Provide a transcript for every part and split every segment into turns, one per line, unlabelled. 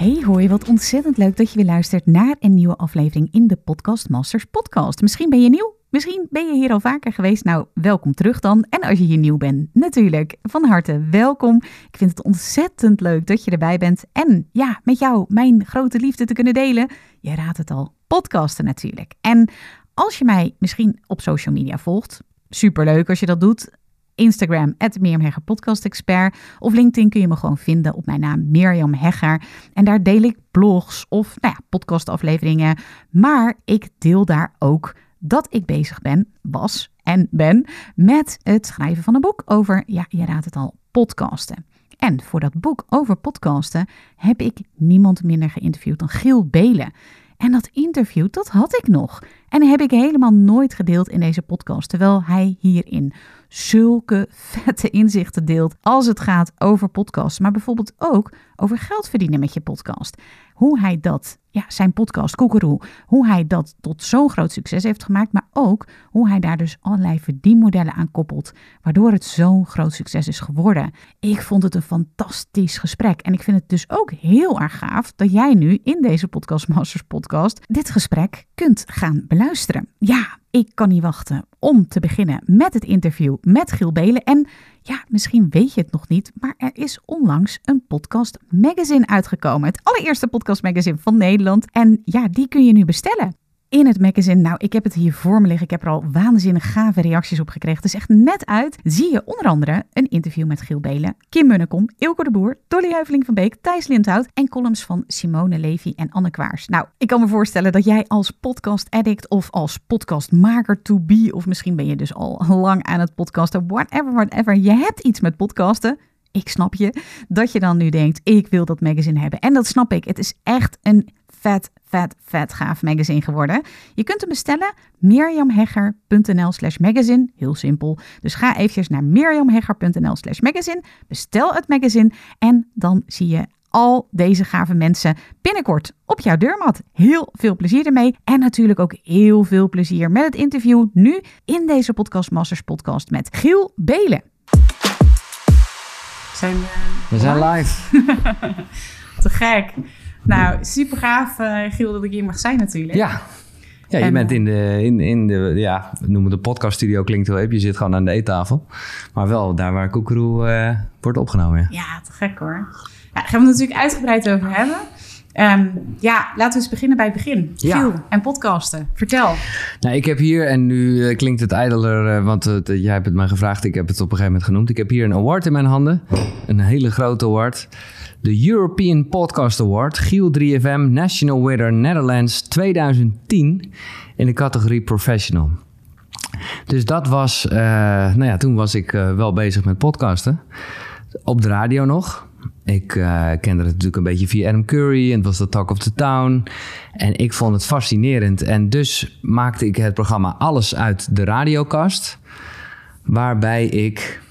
Hey hoi, wat ontzettend leuk dat je weer luistert naar een nieuwe aflevering in de Podcast Masters podcast. Misschien ben je nieuw, misschien ben je hier al vaker geweest. Nou, welkom terug dan. En als je hier nieuw bent, natuurlijk van harte welkom. Ik vind het ontzettend leuk dat je erbij bent. En ja, met jou mijn grote liefde te kunnen delen. Je raadt het al, podcasten natuurlijk. En als je mij misschien op social media volgt, superleuk als je dat doet. Instagram, Mirjam Hegger Podcast Expert. Of LinkedIn kun je me gewoon vinden op mijn naam Mirjam Hegger. En daar deel ik blogs of nou ja, podcastafleveringen. Maar ik deel daar ook dat ik bezig ben, was en ben met het schrijven van een boek over, ja, je raadt het al, podcasten. En voor dat boek over podcasten heb ik niemand minder geïnterviewd dan Giel Belen. En dat interview, dat had ik nog. En heb ik helemaal nooit gedeeld in deze podcast, terwijl hij hierin zulke vette inzichten deelt als het gaat over podcasts, maar bijvoorbeeld ook over geld verdienen met je podcast. Hoe hij dat, ja, zijn podcast Koekeroe, hoe hij dat tot zo'n groot succes heeft gemaakt, maar ook hoe hij daar dus allerlei verdienmodellen aan koppelt, waardoor het zo'n groot succes is geworden. Ik vond het een fantastisch gesprek en ik vind het dus ook heel erg gaaf dat jij nu in deze Podcast Masters podcast dit gesprek kunt gaan beluisteren. Ja, ik kan niet wachten om te beginnen met het interview met Giel Belen. En ja, misschien weet je het nog niet, maar er is onlangs een podcast magazine uitgekomen. Het allereerste podcast magazine van Nederland. En ja, die kun je nu bestellen in het magazine. Nou, ik heb het hier voor me liggen. Ik heb er al waanzinnig gave reacties op gekregen. Het is echt net uit. Zie je onder andere een interview met Giel Belen, Kim Munnekom, Ilko de Boer, Dolly Heuveling van Beek, Thijs Lindhout en columns van Simone Levy en Anne Kwaars. Nou, ik kan me voorstellen dat jij als podcast addict of als podcastmaker to be, of misschien ben je dus al lang aan het podcasten, whatever, whatever. Je hebt iets met podcasten ik snap je, dat je dan nu denkt, ik wil dat magazine hebben. En dat snap ik. Het is echt een vet, vet, vet gaaf magazine geworden. Je kunt hem bestellen, mirjamhegger.nl slash magazine. Heel simpel. Dus ga eventjes naar mirjamhegger.nl slash magazine. Bestel het magazine en dan zie je al deze gave mensen binnenkort op jouw deurmat. Heel veel plezier ermee. En natuurlijk ook heel veel plezier met het interview nu in deze Podcast Masters podcast met Giel Belen.
Zijn, We zijn live.
Te gek. Nou, super gaaf, uh, Giel, dat ik hier mag zijn natuurlijk.
Ja. Ja, je bent in de, in, in de, ja, we noemen de podcaststudio, klinkt wel even. Je zit gewoon aan de eettafel. Maar wel daar waar Koekeroe uh, wordt opgenomen. Ja.
ja, te gek hoor. Ja, daar gaan we het natuurlijk uitgebreid over hebben. Um, ja, laten we eens beginnen bij het begin. Ja. en podcasten. Vertel.
Nou, ik heb hier, en nu uh, klinkt het ijdeler, uh, want uh, jij hebt het mij gevraagd. Ik heb het op een gegeven moment genoemd. Ik heb hier een award in mijn handen. Een hele grote award de European Podcast Award, Giel 3FM National Winner Netherlands 2010 in de categorie Professional. Dus dat was, uh, nou ja, toen was ik uh, wel bezig met podcasten. Op de radio nog. Ik uh, kende het natuurlijk een beetje via Adam Curry en het was de Talk of the Town. En ik vond het fascinerend. En dus maakte ik het programma Alles uit de radiokast. Waarbij ik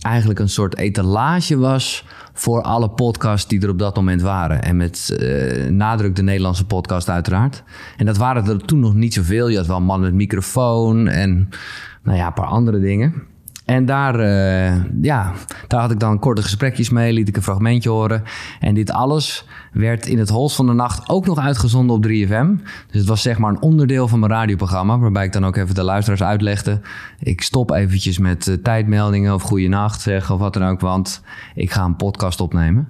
eigenlijk een soort etalage was voor alle podcasts die er op dat moment waren. En met uh, nadruk de Nederlandse podcast uiteraard. En dat waren er toen nog niet zoveel. Je had wel man met microfoon en nou ja, een paar andere dingen. En daar, uh, ja, daar had ik dan korte gesprekjes mee, liet ik een fragmentje horen. En dit alles werd in het holst van de nacht ook nog uitgezonden op 3FM. Dus het was zeg maar een onderdeel van mijn radioprogramma, waarbij ik dan ook even de luisteraars uitlegde. Ik stop eventjes met uh, tijdmeldingen of goede nacht zeggen of wat dan ook, want ik ga een podcast opnemen.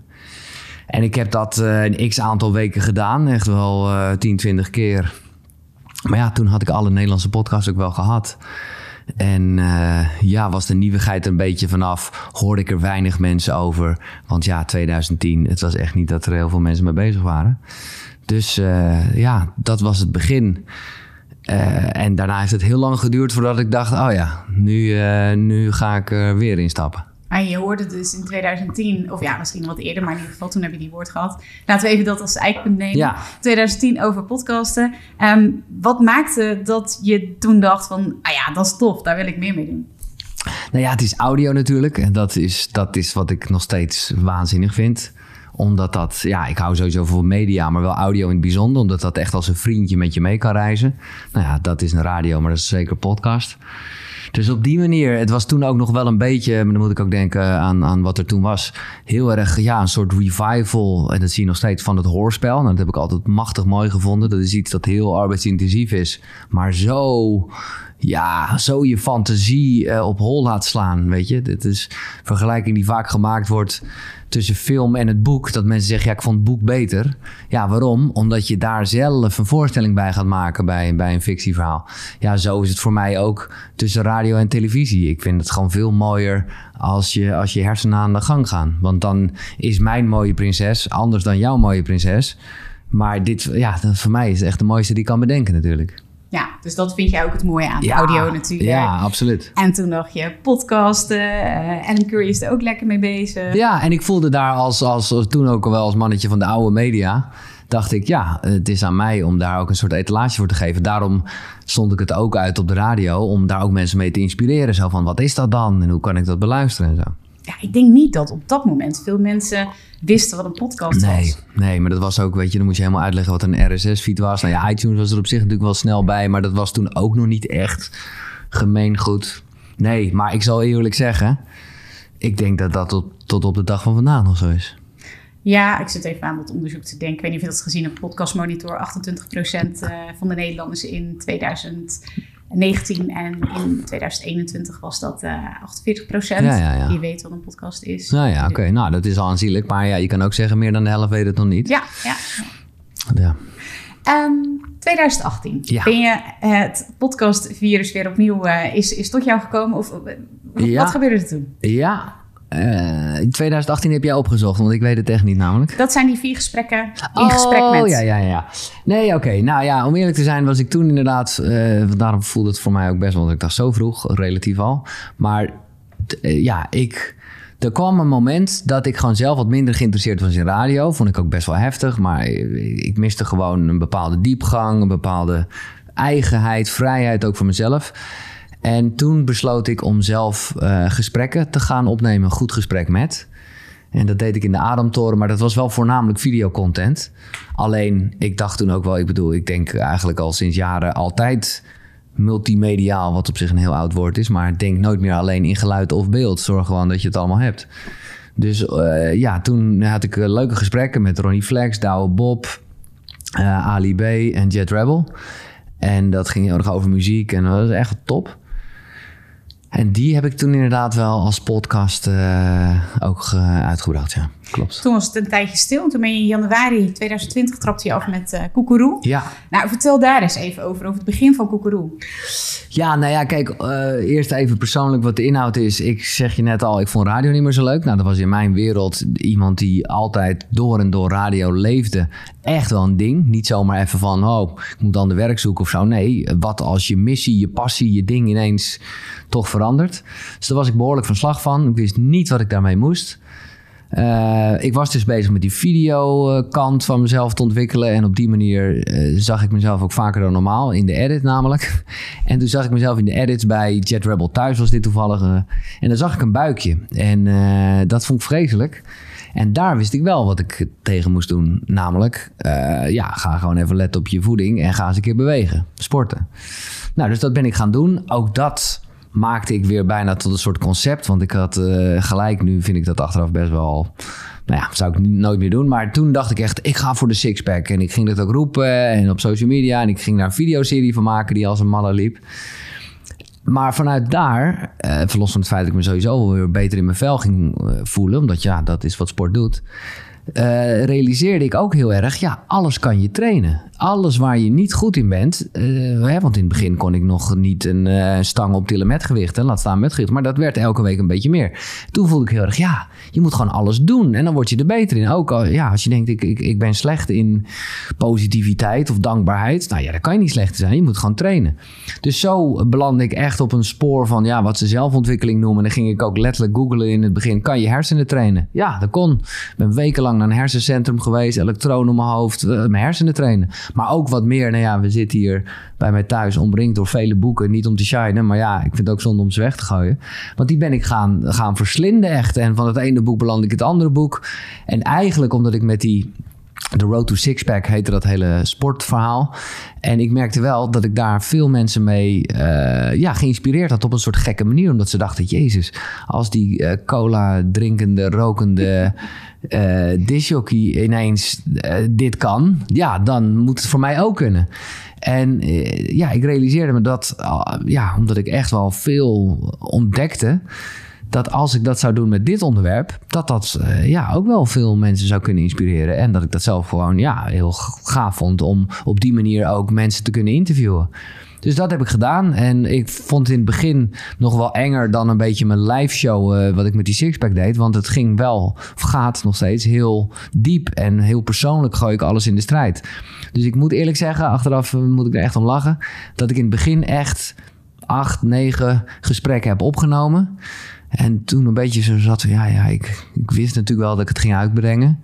En ik heb dat uh, een x aantal weken gedaan, echt wel uh, 10, 20 keer. Maar ja, toen had ik alle Nederlandse podcasts ook wel gehad. En uh, ja, was de nieuwigheid er een beetje vanaf. Hoorde ik er weinig mensen over. Want ja, 2010, het was echt niet dat er heel veel mensen mee bezig waren. Dus uh, ja, dat was het begin. Uh, en daarna heeft het heel lang geduurd voordat ik dacht: oh ja, nu, nu ga ik er weer instappen.
Maar je hoorde dus in 2010, of ja, misschien wat eerder, maar in ieder geval toen heb je die woord gehad. Laten we even dat als eikpunt nemen.
Ja.
2010 over podcasten. Ehm, wat maakte dat je toen dacht van, ah ja, dat is tof, daar wil ik meer mee doen?
Nou ja, het is audio natuurlijk. En dat is, dat is wat ik nog steeds waanzinnig vind omdat dat, ja, ik hou sowieso van media, maar wel audio in het bijzonder. Omdat dat echt als een vriendje met je mee kan reizen. Nou ja, dat is een radio, maar dat is zeker podcast. Dus op die manier, het was toen ook nog wel een beetje, maar dan moet ik ook denken aan, aan wat er toen was. Heel erg, ja, een soort revival. En dat zie je nog steeds van het hoorspel. Nou, dat heb ik altijd machtig mooi gevonden. Dat is iets dat heel arbeidsintensief is, maar zo ja, zo je fantasie uh, op hol laat slaan. Weet je, dit is vergelijking die vaak gemaakt wordt tussen film en het boek. Dat mensen zeggen, ja, ik vond het boek beter. Ja, waarom? Omdat je daar zelf een voorstelling bij gaat maken bij, bij een fictieverhaal. Ja, zo is het voor mij ook tussen radio en televisie. Ik vind het gewoon veel mooier als je, als je hersenen aan de gang gaan. Want dan is mijn mooie prinses anders dan jouw mooie prinses. Maar dit, ja, voor mij is het echt de mooiste die ik kan bedenken natuurlijk.
Ja, dus dat vind jij ook het mooie aan audio natuurlijk.
Ja, absoluut.
En toen dacht je podcasten. Uh, Adam Curry is er ook lekker mee bezig.
Ja, en ik voelde daar als, als, als, toen ook wel als mannetje van de oude media... dacht ik, ja, het is aan mij om daar ook een soort etalage voor te geven. Daarom stond ik het ook uit op de radio... om daar ook mensen mee te inspireren. Zo van, wat is dat dan? En hoe kan ik dat beluisteren en zo
ja, ik denk niet dat op dat moment veel mensen wisten wat een podcast
nee,
was.
Nee, maar dat was ook, weet je, dan moet je helemaal uitleggen wat een RSS-feed was. Nou ja, iTunes was er op zich natuurlijk wel snel bij, maar dat was toen ook nog niet echt gemeengoed. Nee, maar ik zal eerlijk zeggen, ik denk dat dat tot, tot op de dag van vandaag nog zo is.
Ja, ik zit even aan dat onderzoek te denken. Ik weet niet of je dat gezien hebt. Podcast Monitor. 28% eh, van de Nederlanders in 2000 19 en in 2021 was dat uh, eh, 48 procent. Ja, ja, ja. Die weet wat een podcast is.
Nou ja, oké. Nou, dat is al aanzienlijk. Maar ja, je kan ook zeggen, meer dan de helft weet het nog niet.
Ja, ja.
ja.
2018 ja. ben je het podcastvirus weer opnieuw uh, is, is tot jou gekomen? Of wat gebeurde er toen?
Ja, in 2018 heb jij opgezocht, want ik weet het echt niet namelijk.
Dat zijn die vier gesprekken in oh, gesprek met.
ja, ja, ja. Nee, oké. Nou ja, om eerlijk te zijn was ik toen inderdaad... Uh, daarom voelde het voor mij ook best wel... Want ik dacht zo vroeg, relatief al. Maar uh, ja, ik... Er kwam een moment dat ik gewoon zelf wat minder geïnteresseerd was in radio. Vond ik ook best wel heftig. Maar ik miste gewoon een bepaalde diepgang, een bepaalde eigenheid, vrijheid ook voor mezelf. En toen besloot ik om zelf uh, gesprekken te gaan opnemen. Een goed gesprek met. En dat deed ik in de Ademtoren, maar dat was wel voornamelijk videocontent. Alleen, ik dacht toen ook wel, ik bedoel, ik denk eigenlijk al sinds jaren altijd multimediaal, wat op zich een heel oud woord is. Maar denk nooit meer alleen in geluid of beeld. Zorg gewoon dat je het allemaal hebt. Dus uh, ja, toen had ik uh, leuke gesprekken met Ronnie Flex, Douwe Bob, Ali B en Jet Rebel. En dat ging heel erg over muziek en dat was echt top. En die heb ik toen inderdaad wel als podcast uh, ook uh, uitgebracht, ja. Klopt.
Toen was het een tijdje stil. En toen ben je in januari 2020 trapte je af met uh, Koekeroe.
Ja.
Nou, vertel daar eens even over, over het begin van Koekeroe.
Ja, nou ja, kijk, eerst even persoonlijk wat de inhoud is. Ik zeg je net al, ik vond radio niet meer zo leuk. Nou, dat was in mijn wereld iemand die altijd door en door radio leefde. Echt wel een ding. Niet zomaar even van, oh, ik moet dan de werk zoeken of zo. Nee, wat als je missie, je passie, je ding ineens toch veranderd. Dus daar was ik behoorlijk van slag van. Ik wist niet wat ik daarmee moest. Uh, ik was dus bezig met die videokant van mezelf te ontwikkelen. En op die manier uh, zag ik mezelf ook vaker dan normaal. In de edit namelijk. En toen zag ik mezelf in de edits bij Jet Rebel thuis was dit toevallig. En dan zag ik een buikje. En dat vond ik vreselijk. En daar wist ik wel wat ik tegen moest doen. Namelijk, ja, ga gewoon even letten op je voeding en ga eens een keer bewegen. Sporten. Nou, dus dat ben ik gaan doen. Ook dat maakte ik weer bijna tot een soort concept. Want ik had uh, gelijk, nu vind ik dat achteraf best wel... Nou ja, zou ik nooit meer doen. Maar toen dacht ik echt, ik ga voor de sixpack. En ik ging dat ook roepen en op social media. En ik ging daar een videoserie van maken die als een malle liep. Maar vanuit daar, eh, verlos van het feit dat ik me sowieso weer beter in mijn vel ging uh, voelen... omdat ja, dat is wat sport doet... eh, realiseerde ik ook heel erg, ja, alles kan je trainen. Alles waar je niet goed in bent, eh, hè, want in het begin kon ik nog niet een uh, stang optillen met gewichten, laat staan met gewicht, maar dat werd elke week een beetje meer. Toen voelde ik heel erg, ja, je moet gewoon alles doen en dan word je er beter in. Ook al, ja, als je denkt, ik, ik, ik ben slecht in positiviteit of dankbaarheid, nou ja, daar kan je niet slecht zijn, je moet gewoon trainen. Dus zo belandde ik echt op een spoor van, ja, wat ze zelfontwikkeling noemen. Dan ging ik ook letterlijk googlen in het begin, kan je hersenen trainen? Ja, dat kon. Ik ben wekenlang naar een hersencentrum geweest, elektronen om mijn hoofd, uh, mijn hersenen trainen. Maar ook wat meer, nou ja, we zitten hier bij mij thuis omringd door vele boeken. Niet om te shinen, maar ja, ik vind het ook zonde om ze weg te gooien. Want die ben ik gaan, gaan verslinden echt. En van het ene boek beland ik het andere boek. En eigenlijk omdat ik met die The Road to Sixpack heette dat hele sportverhaal. En ik merkte wel dat ik daar veel mensen mee uh, ja, geïnspireerd had op een soort gekke manier. Omdat ze dachten, jezus, als die uh, cola drinkende, rokende uh, ineens dit kan... ja, dan moet het voor mij ook kunnen. En ja, ik realiseerde me dat, ja, omdat ik echt wel veel ontdekte dat als ik dat zou doen met dit onderwerp, dat dat uh, ja, ook wel veel mensen zou kunnen inspireren. En dat ik dat zelf gewoon ja, heel gaaf vond om op die manier ook mensen te kunnen interviewen. Dus dat heb ik gedaan. En ik vond in het begin nog wel enger dan een beetje mijn live show. Uh, wat ik met die Sixpack deed. Want het ging wel, of gaat nog steeds, heel diep en heel persoonlijk gooi ik alles in de strijd. Dus ik moet eerlijk zeggen, achteraf moet ik er echt om lachen. Dat ik in het begin echt acht, negen gesprekken heb opgenomen. En toen een beetje zo zat, ja, ja, ik, ik wist natuurlijk wel dat ik het ging uitbrengen.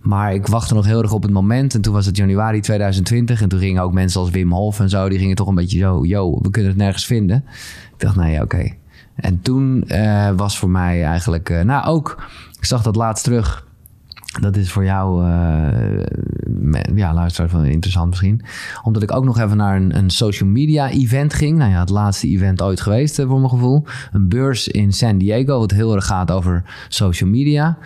Maar ik wachtte nog heel erg op het moment. En toen was het januari 2020. En toen gingen ook mensen als Wim Hof en zo, die gingen toch een beetje zo, yo, we kunnen het nergens vinden. Ik dacht, nee, oké. Okay. En toen uh, was voor mij eigenlijk, uh, nou ook, ik zag dat laatst terug. Dat is voor jou, uh, ja, luisteraar van interessant misschien. Omdat ik ook nog even naar een, een, social media event ging. Nou ja, het laatste event ooit geweest voor mijn gevoel. Een beurs in San Diego, wat heel erg gaat over social media.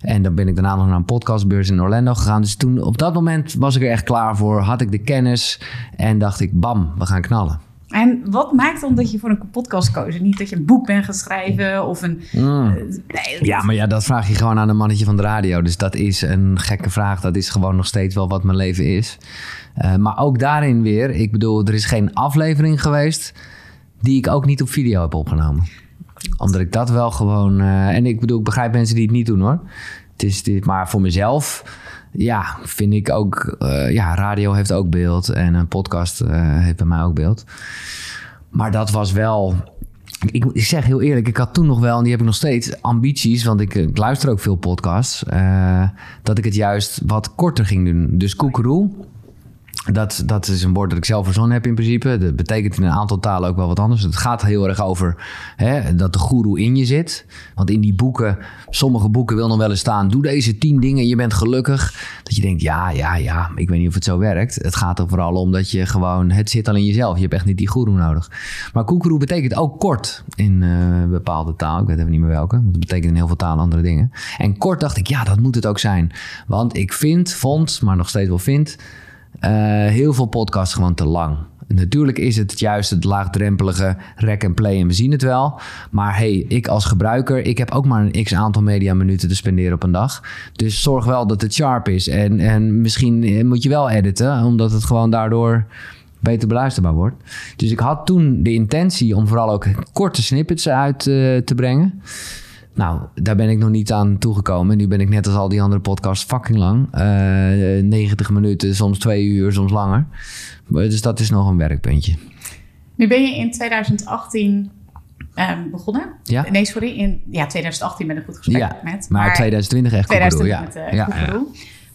En dan ben ik daarna nog naar een podcastbeurs in Orlando gegaan. Dus toen, op dat moment was ik er echt klaar voor. Had ik de kennis en dacht ik, bam, we gaan knallen.
En wat maakt dan dat je voor een podcast koos? En niet dat je een boek bent geschreven of een...
Mm. Nee, ja, maar ja, dat vraag je gewoon aan een mannetje van de radio. Dus dat is een gekke vraag. Dat is gewoon nog steeds wel wat mijn leven is. Uh, maar ook daarin weer, ik bedoel, er is geen aflevering geweest... die ik ook niet op video heb opgenomen. Omdat ik dat wel gewoon... Uh, en ik bedoel, ik begrijp mensen die het niet doen hoor. Het is dit, maar voor mezelf ja, vind ik ook. Uh, ja, radio heeft ook beeld en een podcast uh, heeft bij mij ook beeld. Maar dat was wel. Ik, zeg heel eerlijk, ik had toen nog wel, en die heb ik nog steeds, ambities. Want ik, luister ook veel podcasts. Uh, dat ik het juist wat korter ging doen. Dus Koekeroe dat, dat is een woord dat ik zelf verzonnen heb in principe. Dat betekent in een aantal talen ook wel wat anders. Het gaat heel erg over hè, dat de goeroe in je zit. Want in die boeken, sommige boeken wil nog wel eens staan... doe deze tien dingen en je bent gelukkig. Dat je denkt, ja, ja, ja, ik weet niet of het zo werkt. Het gaat er vooral om dat je gewoon... het zit al in jezelf. Je hebt echt niet die goeroe nodig. Maar koekeroe betekent ook kort in uh, bepaalde taal. Ik weet even niet meer welke. Want het betekent in heel veel talen andere dingen. En kort dacht ik, ja, dat moet het ook zijn. Want ik vind, vond, maar nog steeds wel vind... Uh, heel veel podcasts gewoon te lang. Natuurlijk is het juist het laagdrempelige rec en play en we zien het wel. Maar hey, ik als gebruiker, ik heb ook maar een x aantal media minuten te spenderen op een dag. Dus zorg wel dat het sharp is. En, en misschien moet je wel editen, omdat het gewoon daardoor beter beluisterbaar wordt. Dus ik had toen de intentie om vooral ook korte snippets uit uh, te brengen. Nou, daar ben ik nog niet aan toegekomen. Nu ben ik net als al die andere podcasts fucking lang. Uh, 90 minuten, soms twee uur, soms langer. Dus dat is nog een werkpuntje.
Nu ben je in 2018 um, begonnen.
Ja.
Nee, sorry. In ja, 2018 ben ik goed gesprek
ja,
met.
Maar, maar 2020 echt
2020
goed
met uh, ja, ja.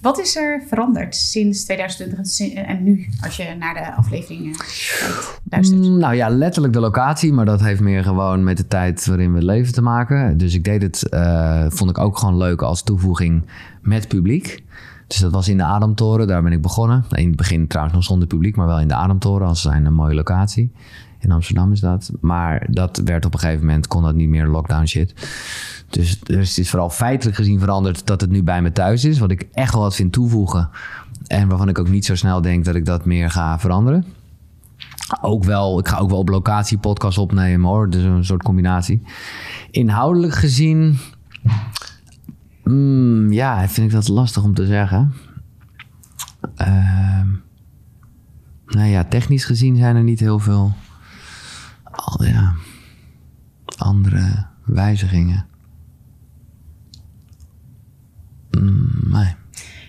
Wat is er veranderd sinds 2020 en nu, als je naar de afleveringen luistert?
Mm, nou ja, letterlijk de locatie, maar dat heeft meer gewoon met de tijd waarin we leven te maken. Dus ik deed het, uh, vond ik ook gewoon leuk als toevoeging met publiek. Dus dat was in de Ademtoren, daar ben ik begonnen. In het begin trouwens nog zonder publiek, maar wel in de Ademtoren als zijn een mooie locatie. In Amsterdam is dat. Maar dat werd op een gegeven moment, kon dat niet meer lockdown shit. Dus, het is vooral feitelijk gezien veranderd dat het nu bij me thuis is. Wat ik echt wel wat vind toevoegen. En waarvan ik ook niet zo snel denk dat ik dat meer ga veranderen. Ook wel, ik ga ook wel op locatie podcast opnemen hoor. Dus een soort combinatie. Inhoudelijk gezien. Mm, ja, vind ik dat lastig om te zeggen. Ehm, nou ja, technisch gezien zijn er niet heel veel al, ja, andere wijzigingen. Mm, nee.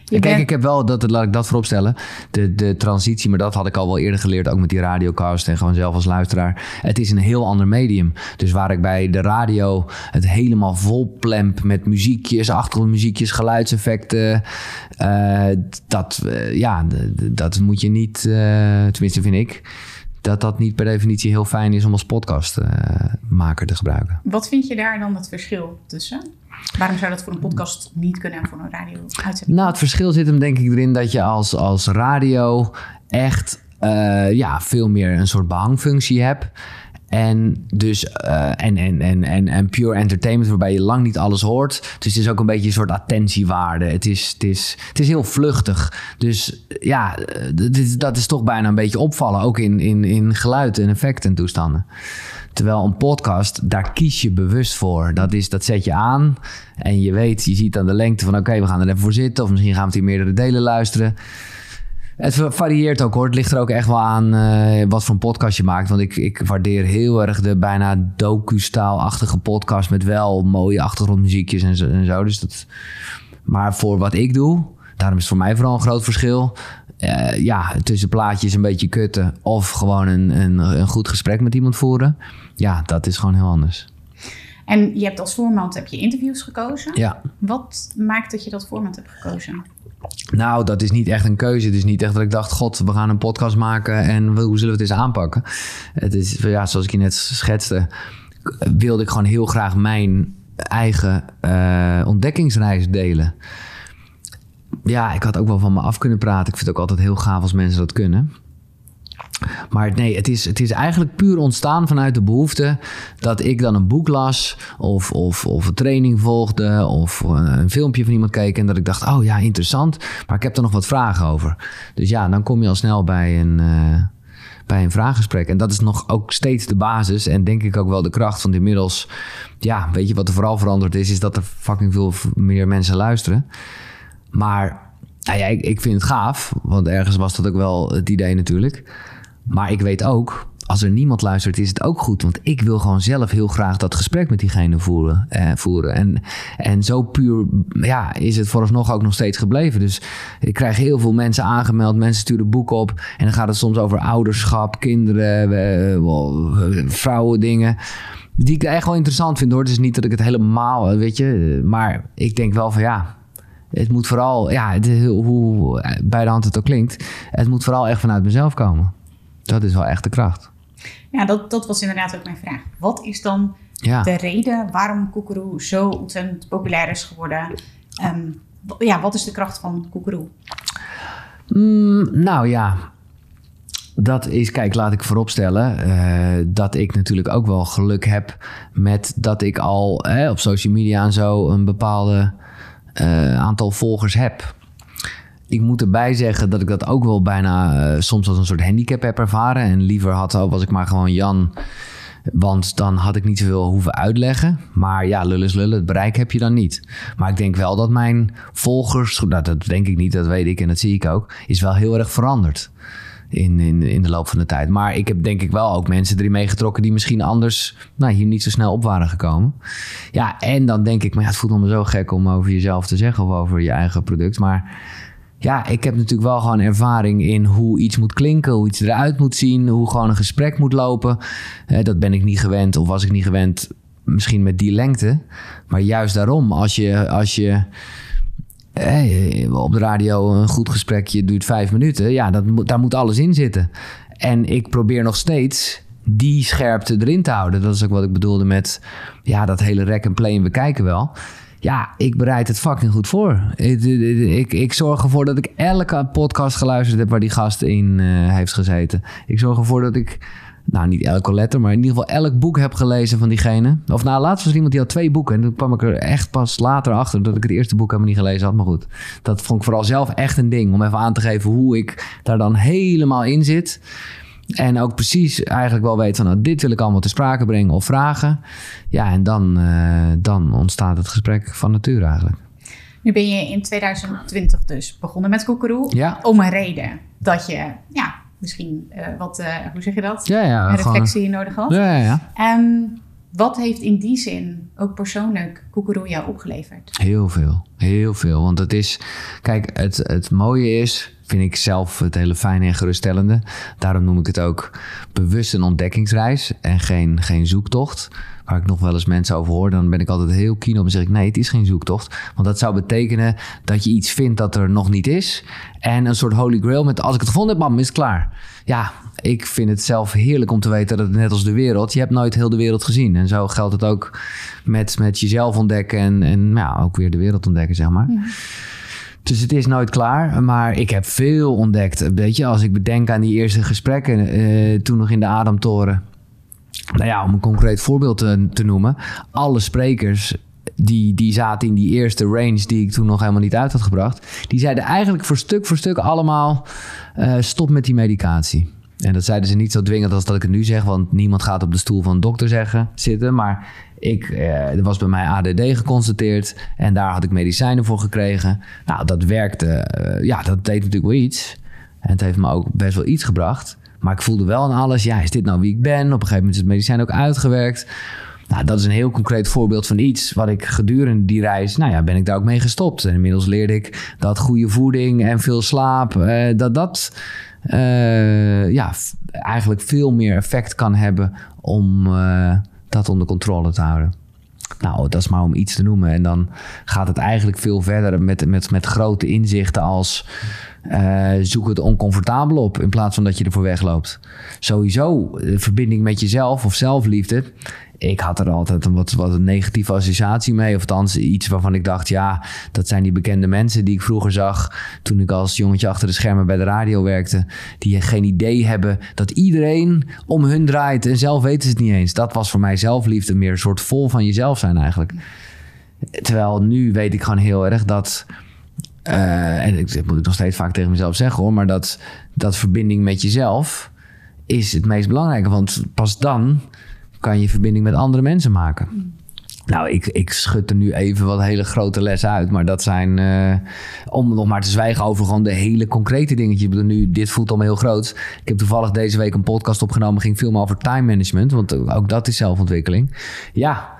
Je
Kijk, ik heb wel, dat, laat ik dat voorop stellen, de, de transitie, maar dat had ik al wel eerder geleerd, ook met die radiocast en gewoon zelf als luisteraar. Het is een heel ander medium. Dus waar ik bij de radio het helemaal vol plemp met muziekjes, achtergrondmuziekjes, geluidseffecten, eh, dat, eh, ja, dat moet je niet, eh, tenminste vind ik, dat dat niet per definitie heel fijn is om als podcastmaker te gebruiken.
Wat vind je daar dan het verschil tussen? Waarom zou dat voor een podcast niet kunnen en voor een radio-uitzending?
Nou, het verschil zit hem denk ik erin dat je als, als radio echt eh, ja, veel meer een soort behangfunctie hebt. En dus eh, en, en, en, en, en pure entertainment, waarbij je lang niet alles hoort. Dus het is ook een beetje een soort attentiewaarde. Het is, het is, het is heel vluchtig. Dus ja, eh, dat is, dat is toch bijna een beetje opvallen. Ook in, in, in geluid en effecten en toestanden. Terwijl een podcast, daar kies je bewust voor. Dat, is, dat zet je aan en je weet, je ziet aan de lengte van... oké, we gaan er even voor zitten of misschien gaan we het in meerdere delen luisteren. Het varieert ook hoor. Het ligt er ook echt wel aan eh, wat voor een podcast je maakt. Want ik, ik waardeer heel erg de bijna docu-staalachtige podcast... met wel mooie achtergrondmuziekjes en zo. En zo. Dus dat... Maar voor wat ik doe, daarom is het voor mij vooral een groot verschil... Eh, ja, tussen plaatjes een beetje kutten of gewoon een, een, een goed gesprek met iemand voeren. Ja, dat is gewoon heel anders.
En je hebt als format heb je interviews gekozen.
Ja.
Wat maakt dat je dat format hebt gekozen?
Nou, dat is niet echt een keuze. Het is niet echt dat ik dacht, god, we gaan een podcast maken en hoe zullen we het eens aanpakken? Het is, ja, zoals ik je net schetste, wilde ik gewoon heel graag mijn eigen eh, ontdekkingsreis delen. Ja, ik had ook wel van me af kunnen praten. Ik vind het ook altijd heel gaaf als mensen dat kunnen. Maar nee, het is, het is eigenlijk puur ontstaan vanuit de behoefte dat ik dan een boek las of, of, of een training volgde of een, een filmpje van iemand keek en dat ik dacht, oh ja, interessant, maar ik heb er nog wat vragen over. Dus ja, dan kom je al snel bij een, eh, bij een vraaggesprek. En dat is nog ook steeds de basis en denk ik ook wel de kracht van inmiddels. Ja, weet je wat er vooral veranderd is, is dat er fucking veel meer mensen luisteren. Maar nou ja, ik vind het gaaf, want ergens was dat ook wel het idee natuurlijk. Maar ik weet ook, als er niemand luistert, is het ook goed. Want ik wil gewoon zelf heel graag dat gesprek met diegene voeren. Eh, voeren. En, en zo puur ja, is het vooralsnog ook nog steeds gebleven. Dus ik krijg heel veel mensen aangemeld. Mensen sturen boeken op. En dan gaat het soms over ouderschap, kinderen, eh, eh, vrouwen, dingen. Die ik echt wel interessant vind hoor. Het is niet dat ik het helemaal, eh, weet je. Maar ik denk wel van ja, het moet vooral, ja, hoe bij de hand het ook klinkt, het moet vooral echt vanuit mezelf komen. Dat is wel echt de kracht.
Ja, dat, dat was inderdaad ook mijn vraag. Wat is dan
Ja.
de reden waarom Koekeroe zo ontzettend populair is geworden? Ehm, ja, wat is de kracht van Koekeroe?
Mm, nou ja, dat is, kijk, laat ik vooropstellen eh, dat ik natuurlijk ook wel geluk heb met dat ik al eh, op social media en zo een bepaalde eh, aantal volgers heb. Ik moet erbij zeggen dat ik dat ook wel bijna eh, soms als een soort handicap heb ervaren. En liever had, was ik maar gewoon Jan. Want dan had ik niet zoveel hoeven uitleggen. Maar ja, lullen is lullen. Het bereik heb je dan niet. Maar ik denk wel dat mijn volgers... Nou, dat denk ik niet, dat weet ik en dat zie ik ook... is wel heel erg veranderd in, in, in de loop van de tijd. Maar ik heb denk ik wel ook mensen erin meegetrokken... die misschien anders nou, hier niet zo snel op waren gekomen. Ja, en dan denk ik... maar ja, het voelt me zo gek om over jezelf te zeggen... of over je eigen product. Maar ja, ik heb natuurlijk wel gewoon ervaring in hoe iets moet klinken, hoe iets eruit moet zien, hoe gewoon een gesprek moet lopen. Dat ben ik niet gewend, of was ik niet gewend, misschien met die lengte. Maar juist daarom, als je, als je op de radio een goed gesprekje duurt vijf minuten, ja, dat, daar moet alles in zitten. En ik probeer nog steeds die scherpte erin te houden. Dat is ook wat ik bedoelde met ja, dat hele rek en play en we kijken wel. Ja, ik bereid het fucking goed voor. Ik, ik, zorg ervoor dat ik elke podcast geluisterd heb waar die gast in eh, heeft gezeten. Ik zorg ervoor dat ik, nou niet elke letter, maar in ieder geval elk boek heb gelezen van diegene. Of nou, laatst was er iemand die had twee boeken. En toen kwam ik er echt pas later achter dat ik het eerste boek helemaal niet gelezen had. Maar goed, dat vond ik vooral zelf echt een ding. Om even aan te geven hoe ik daar dan helemaal in zit. En ook precies eigenlijk wel weet van nou, dit wil ik allemaal te sprake brengen of vragen. Ja, en dan, eh, dan ontstaat het gesprek van nature eigenlijk.
Nu ben je in 2020 dus begonnen met Koekeroe.
Ja.
Om een reden dat je, ja, misschien uh, wat, uh, hoe zeg je dat?
Ja, ja.
Een reflectie gewoon... nodig had.
Ja, ja, ja.
Um, wat heeft in die zin ook persoonlijk Koekeroe jou opgeleverd?
Heel veel, heel veel. Want het is, kijk, het, het mooie is, vind ik zelf het hele fijne en geruststellende. Daarom noem ik het ook bewust een ontdekkingsreis en geen, geen zoektocht. Waar ik nog wel eens mensen over hoor, dan ben ik altijd heel keen op en zeg ik nee, het is geen zoektocht. Want dat zou betekenen dat je iets vindt dat er nog niet is. En een soort holy grail met als ik het gevonden heb, bam, is het klaar. Ja, ik vind het zelf heerlijk om te weten dat het net als de wereld, je hebt nooit heel de wereld gezien. En zo geldt het ook met, met jezelf ontdekken en, en ja, ook weer de wereld ontdekken, zeg maar. Ja. Dus het is nooit klaar. Maar ik heb veel ontdekt. Weet je, als ik bedenk aan die eerste gesprekken uh, toen nog in de Ademtoren. Nou ja, om een concreet voorbeeld te, te noemen. Alle sprekers die, die zaten in die eerste range die ik toen nog helemaal niet uit had gebracht. Die zeiden eigenlijk voor stuk voor stuk allemaal: uh, stop met die medicatie. En dat zeiden ze niet zo dwingend als dat ik het nu zeg, want niemand gaat op de stoel van een dokter zeggen, zitten. Maar ik, eh, er was bij mij ADD geconstateerd en daar had ik medicijnen voor gekregen. Nou, dat werkte, uh, ja, dat deed natuurlijk wel iets. En het heeft me ook best wel iets gebracht. Maar ik voelde wel aan alles, ja, is dit nou wie ik ben? Op een gegeven moment is het medicijn ook uitgewerkt. Nou, dat is een heel concreet voorbeeld van iets wat ik gedurende die reis, nou ja, ben ik daar ook mee gestopt. En inmiddels leerde ik dat goede voeding en veel slaap, uh, dat dat uh, ja, eigenlijk veel meer effect kan hebben om uh, dat onder controle te houden. Nou, dat is maar om iets te noemen. En dan gaat het eigenlijk veel verder met, met, met grote inzichten als uh, zoek het oncomfortabel op in plaats van dat je ervoor wegloopt. Sowieso, de verbinding met jezelf of zelfliefde. Ik had er altijd een wat, wat een negatieve associatie mee. Of althans iets waarvan ik dacht, ja, dat zijn die bekende mensen die ik vroeger zag toen ik als jongetje achter de schermen bij de radio werkte. Die geen idee hebben dat iedereen om hun draait en zelf weten ze het niet eens. Dat was voor mij zelfliefde meer een soort vol van jezelf zijn eigenlijk. Terwijl nu weet ik gewoon heel erg dat. Uh, en dat moet ik nog steeds vaak tegen mezelf zeggen hoor. Maar dat, dat verbinding met jezelf is het meest belangrijke. Want pas dan kan je verbinding met andere mensen maken. Nou, ik, ik schud er nu even wat hele grote lessen uit. Maar dat zijn, uh, om nog maar te zwijgen over gewoon de hele concrete dingetjes. Nu, dit voelt allemaal heel groot. Ik heb toevallig deze week een podcast opgenomen. ging veel meer over time management. Want ook dat is zelfontwikkeling. Ja,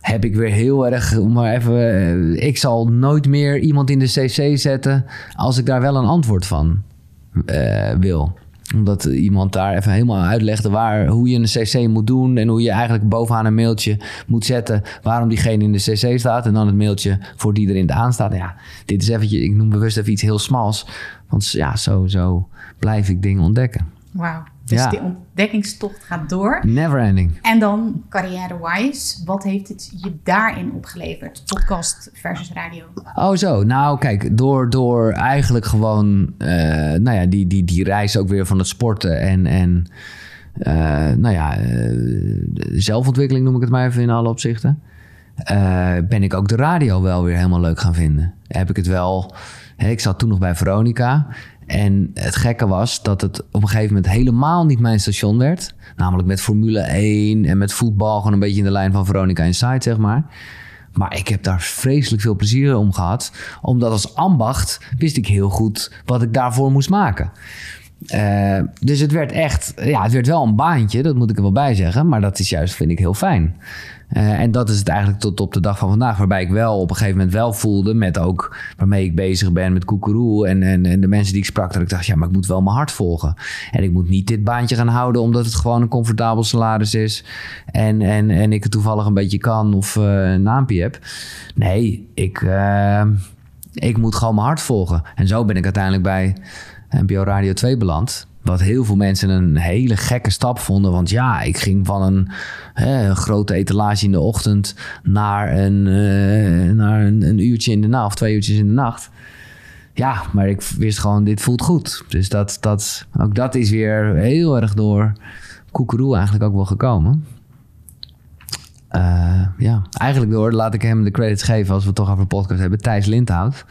heb ik weer heel erg, maar even, ik zal nooit meer iemand in de CC zetten als ik daar wel een antwoord van uh, wil omdat iemand daar even helemaal uitlegde waar, hoe je een cc moet doen. En hoe je eigenlijk bovenaan een mailtje moet zetten waarom diegene in de cc staat. En dan het mailtje voor die erin aan staat. Ja, dit is eventjes, ik noem bewust even iets heel smals. Want ja, zo, zo blijf ik dingen ontdekken.
Wauw. Dus ja. die ontdekkingstocht gaat door.
Never ending.
En dan carrière-wise, wat heeft het je daarin opgeleverd? Podcast versus radio.
Oh zo, nou kijk, door, door eigenlijk gewoon, uh, nou ja, die, die, die reis ook weer van het sporten en, en uh, nou ja, uh, zelfontwikkeling noem ik het maar even in alle opzichten. ben ik ook de radio wel weer helemaal leuk gaan vinden. Heb ik het wel, ik zat toen nog bij Veronica en het gekke was dat het op een gegeven moment helemaal niet mijn station werd. Namelijk met Formule 1 en met voetbal, gewoon een beetje in de lijn van Veronica Inside, zeg maar. Maar ik heb daar vreselijk veel plezier om gehad. Omdat als ambacht wist ik heel goed wat ik daarvoor moest maken. Uh, dus het werd echt, ja, het werd wel een baantje, dat moet ik er wel bij zeggen. Maar dat is juist, vind ik, heel fijn. Uh, en dat is het eigenlijk tot op de dag van vandaag, waarbij ik wel op een gegeven moment wel voelde met ook waarmee ik bezig ben met Koekeroe en, en, en de mensen die ik sprak, dat ik dacht, ja, maar ik moet wel mijn hart volgen. En ik moet niet dit baantje gaan houden omdat het gewoon een comfortabel salaris is en, en, en ik het toevallig een beetje kan of uh, een naampje heb. Nee, ik, uh, ik moet gewoon mijn hart volgen. En zo ben ik uiteindelijk bij NPO Radio 2 beland. Wat heel veel mensen een hele gekke stap vonden. Want ja, ik ging van een, hè, grote etalage in de ochtend naar, een, uh, naar een, een, uurtje in de nacht, of twee uurtjes in de nacht. Ja, maar ik wist gewoon, dit voelt goed. Dus dat, dat, ook dat is weer heel erg door Koekeroe eigenlijk ook wel gekomen. Uh, ja, eigenlijk door, laat ik hem de credits geven als we het toch over podcast hebben. Thijs Lindhout.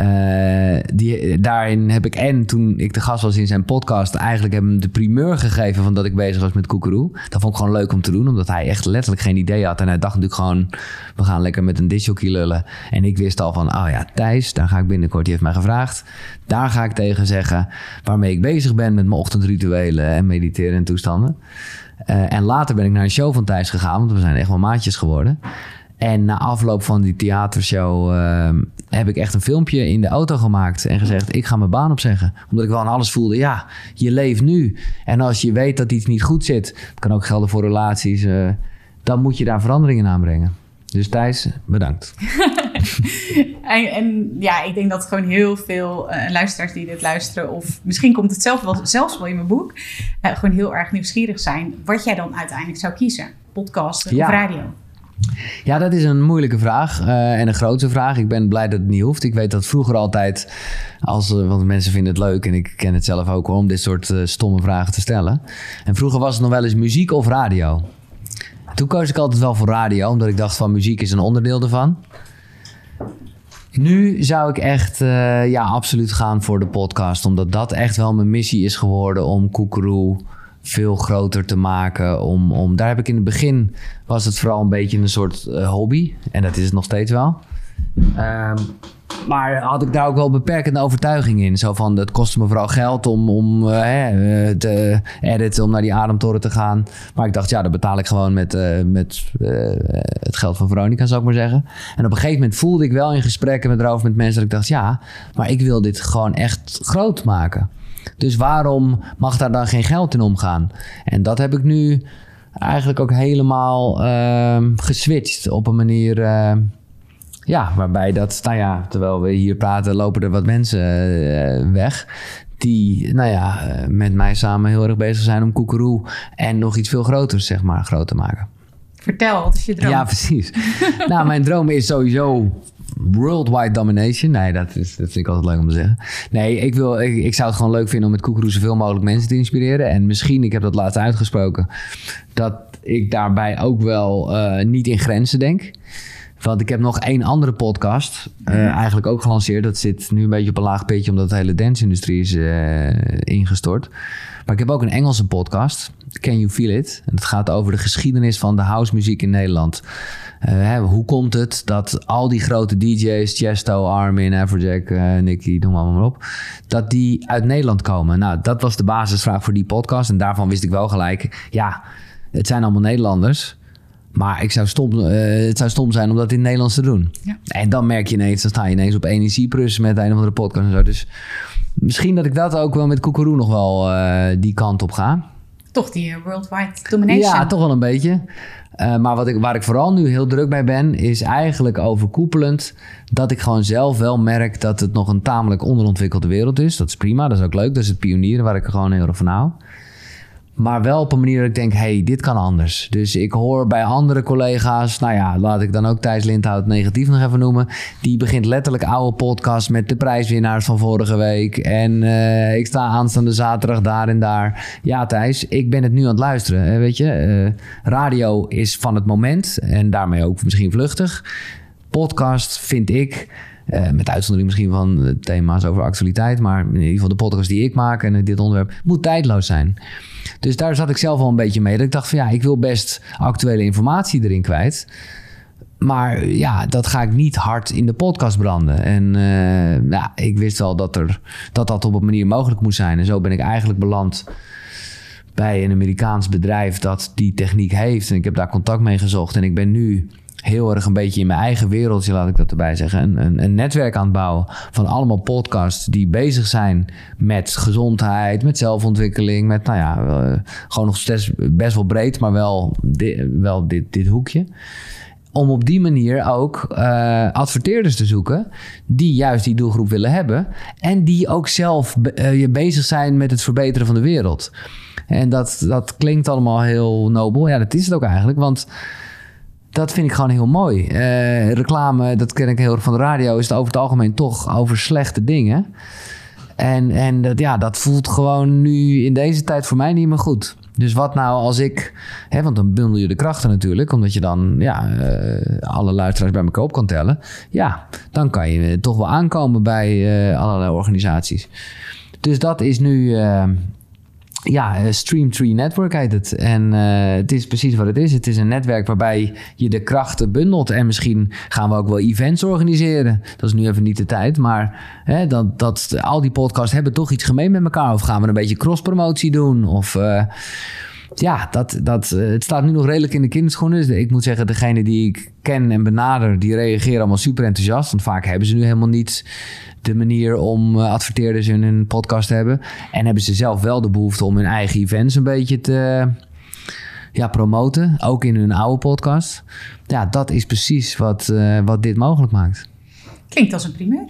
Uh, die, daarin heb ik en toen ik de gast was in zijn podcast, eigenlijk hem de primeur gegeven van dat ik bezig was met Koekeroe. Dat vond ik gewoon leuk om te doen, omdat hij echt letterlijk geen idee had. En hij dacht natuurlijk gewoon, we gaan lekker met een disjockey lullen. En ik wist al van, oh ja, Thijs, daar ga ik binnenkort, die heeft mij gevraagd. Daar ga ik tegen zeggen waarmee ik bezig ben met mijn ochtendrituelen en mediteren en toestanden. Uh, en later ben ik naar een show van Thijs gegaan, want we zijn echt wel maatjes geworden. En na afloop van die theatershow uh, heb ik echt een filmpje in de auto gemaakt en gezegd: Ik ga mijn baan opzeggen. Omdat ik wel aan alles voelde: ja, je leeft nu. En als je weet dat iets niet goed zit, kan ook gelden voor relaties, uh, dan moet je daar veranderingen aanbrengen. Dus Thijs, bedankt.
en, en, ja, ik denk dat gewoon heel veel uh, luisteraars die dit luisteren, of misschien komt het zelf wel, zelfs wel in mijn boek, uh, gewoon heel erg nieuwsgierig zijn wat jij dan uiteindelijk zou kiezen: podcast ja. of radio.
Ja, dat is een moeilijke vraag uh, en een grote vraag. Ik ben blij dat het niet hoeft. Ik weet dat vroeger altijd, als, want mensen vinden het leuk en ik ken het zelf ook om dit soort stomme vragen te stellen. En vroeger was het nog wel eens muziek of radio. Toen koos ik altijd wel voor radio, omdat ik dacht van muziek is een onderdeel ervan. Nu zou ik echt uh, ja, absoluut gaan voor de podcast. Omdat dat echt wel mijn missie is geworden om Koekeroe veel groter te maken. Om, om, daar heb ik in het begin was het vooral een beetje een soort uh, hobby. En dat is het nog steeds wel. Um, maar had ik daar ook wel beperkende overtuiging in. Zo van, het kostte me vooral geld om, om uh, te editen, om naar die ademtoren te gaan. Maar ik dacht, ja, dat betaal ik gewoon met, uh, met het geld van Veronica, zou ik maar zeggen. En op een gegeven moment voelde ik wel in gesprekken met erover met mensen dat ik dacht, ja, maar ik wil dit gewoon echt groot maken. Dus waarom mag daar dan geen geld in omgaan? En dat heb ik nu eigenlijk ook helemaal ehm, geswitcht op een manier ja, waarbij dat, nou ja, terwijl we hier praten, lopen er wat mensen uh, weg. Die, nou ja, uh, met mij samen heel erg bezig zijn om Koekeroe en nog iets veel groters, zeg maar, groot te maken.
Vertel, wat is je droom?
Ja, precies. nou, mijn droom is sowieso worldwide domination. Nee, dat, is, dat vind ik altijd leuk om te zeggen. Nee, ik, wil, ik, ik zou het gewoon leuk vinden om met Koekeroe zoveel mogelijk mensen te inspireren. En misschien, ik heb dat laatst uitgesproken, dat ik daarbij ook wel uh, niet in grenzen denk. Want ik heb nog één andere podcast. Uh, eigenlijk ook gelanceerd. Dat zit nu een beetje op een laag pitje, omdat de hele dance-industrie is uh, ingestort. Maar ik heb ook een Engelse podcast. Can You Feel It? En het gaat over de geschiedenis van de housemuziek in Nederland. Uh, hè, hoe komt het dat al die grote DJ's, Chesto, Armin, Afrojack, Nicky, noem maar, maar op, dat die uit Nederland komen? Nou, dat was de basisvraag voor die podcast. En daarvan wist ik wel gelijk, ja, het zijn allemaal Nederlanders. Maar ik zou stom, uh, het zou stom zijn om dat in het Nederlands te doen. Ja. En dan merk je ineens, dan sta je ineens op energieprus met een of andere podcast en zo. Dus misschien dat ik dat ook wel met Koekeroe nog wel uh, die kant op ga.
Toch die worldwide domination.
Ja, toch wel een beetje. Uh, maar wat ik, waar ik vooral nu heel druk bij ben, is eigenlijk overkoepelend dat ik gewoon zelf wel merk dat het nog een tamelijk onderontwikkelde wereld is. Dat is prima, dat is ook leuk. Dat is het pionieren waar ik gewoon heel erg van hou. Maar wel op een manier dat ik denk, hey, dit kan anders. Dus ik hoor bij andere collega's, nou ja, laat ik dan ook Thijs Lindhout negatief nog even noemen. Die begint letterlijk oude podcast met de prijswinnaars van vorige week. En uh, ik sta aanstaande zaterdag daar en daar. Ja, Thijs, ik ben het nu aan het luisteren. Weet je, uh, radio is van het moment en daarmee ook misschien vluchtig. Podcast vind ik uh, met uitzondering misschien van thema's over actualiteit. Maar in ieder geval de podcast die ik maak en dit onderwerp moet tijdloos zijn. Dus daar zat ik zelf wel een beetje mee. Dat ik dacht van ja, ik wil best actuele informatie erin kwijt. Maar ja, dat ga ik niet hard in de podcast branden. En uh, nou, ik wist wel dat, er, dat dat op een manier mogelijk moest zijn. En zo ben ik eigenlijk beland bij een Amerikaans bedrijf dat die techniek heeft. En ik heb daar contact mee gezocht. En ik ben nu heel erg een beetje in mijn eigen wereldje, laat ik dat erbij zeggen, een, een, een, netwerk aan het bouwen van allemaal podcasts die bezig zijn met gezondheid, met zelfontwikkeling, met, nou ja, uh, gewoon nog best wel breed, maar wel, wel dit, dit hoekje. Om op die manier ook uh, adverteerders te zoeken die juist die doelgroep willen hebben en die ook zelf uh, bezig zijn met het verbeteren van de wereld. En dat, dat klinkt allemaal heel nobel. Ja, dat is het ook eigenlijk, want dat vind ik gewoon heel mooi. Uh, reclame, dat ken ik heel erg van de radio, is het over het algemeen toch over slechte dingen. En, en dat, ja, dat voelt gewoon nu in deze tijd voor mij niet meer goed. Dus wat nou als ik, hè, want dan bundel je de krachten natuurlijk, omdat je dan ja, uh, alle luisteraars bij elkaar op kan tellen. Ja, dan kan je toch wel aankomen bij uh, allerlei organisaties. Dus dat is nu, ja, Streamtree Network heet het. En het is precies wat het is. Het is een netwerk waarbij je de krachten bundelt. En misschien gaan we ook wel events organiseren. Dat is nu even niet de tijd. Maar hè, dat, dat, al die podcasts hebben toch iets gemeen met elkaar. Of gaan we een beetje cross-promotie doen? Of ja, dat, dat, het staat nu nog redelijk in de kinderschoenen. Dus ik moet zeggen, degene die ik ken en benader, die reageren allemaal super enthousiast. Want vaak hebben ze nu helemaal niet de manier om adverteerders in hun podcast te hebben. En hebben ze zelf wel de behoefte om hun eigen events een beetje te ja, promoten. Ook in hun oude podcast. Ja, dat is precies wat, uh, wat dit mogelijk maakt.
Klinkt als een primeur.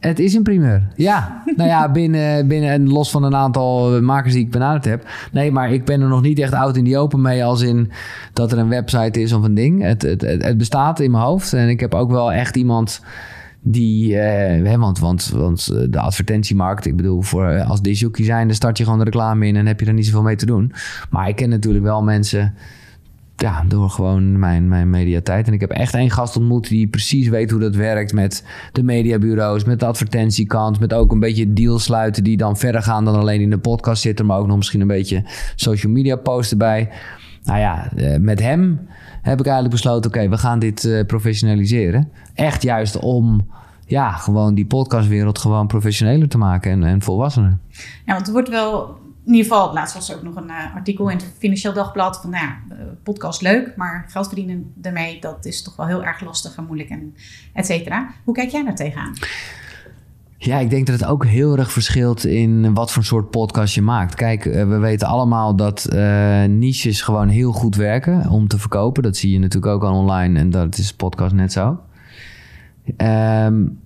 Het is een primeur, ja. nou ja, binnen, binnen los van een aantal makers die ik benaderd heb. Nee, maar ik ben er nog niet echt oud in die open mee als in dat er een website is of een ding. Het, het, het bestaat in mijn hoofd en ik heb ook wel echt iemand die, eh, want, want, want eh, de advertentiemarkt, ik bedoel, voor, eh, als disjockey zijn, dan start je gewoon de reclame in en heb je er niet zoveel mee te doen. Maar ik ken natuurlijk wel mensen ja, door gewoon mijn, mijn mediatijd. En ik heb echt één gast ontmoet die precies weet hoe dat werkt met de mediabureaus, met de advertentiekant, met ook een beetje deals sluiten die dan verder gaan dan alleen in de podcast zitten, maar ook nog misschien een beetje social media posten bij. Nou ja, eh, met hem heb ik eigenlijk besloten, oké, we gaan dit uh, professionaliseren. Echt juist om ja, gewoon die podcastwereld gewoon professioneler te maken en, en volwassener.
Ja, want er wordt wel in ieder geval, laatst was er ook nog een uh, artikel in het Financieel Dagblad van, nou ja, podcast leuk, maar geld verdienen daarmee, dat is toch wel heel erg lastig en moeilijk en et cetera. Hoe kijk jij daar tegenaan?
Ja, ik denk dat het ook heel erg verschilt in wat voor soort podcast je maakt. Kijk, we weten allemaal dat niches gewoon heel goed werken om te verkopen. Dat zie je natuurlijk ook al online en dat is podcast net zo. Um,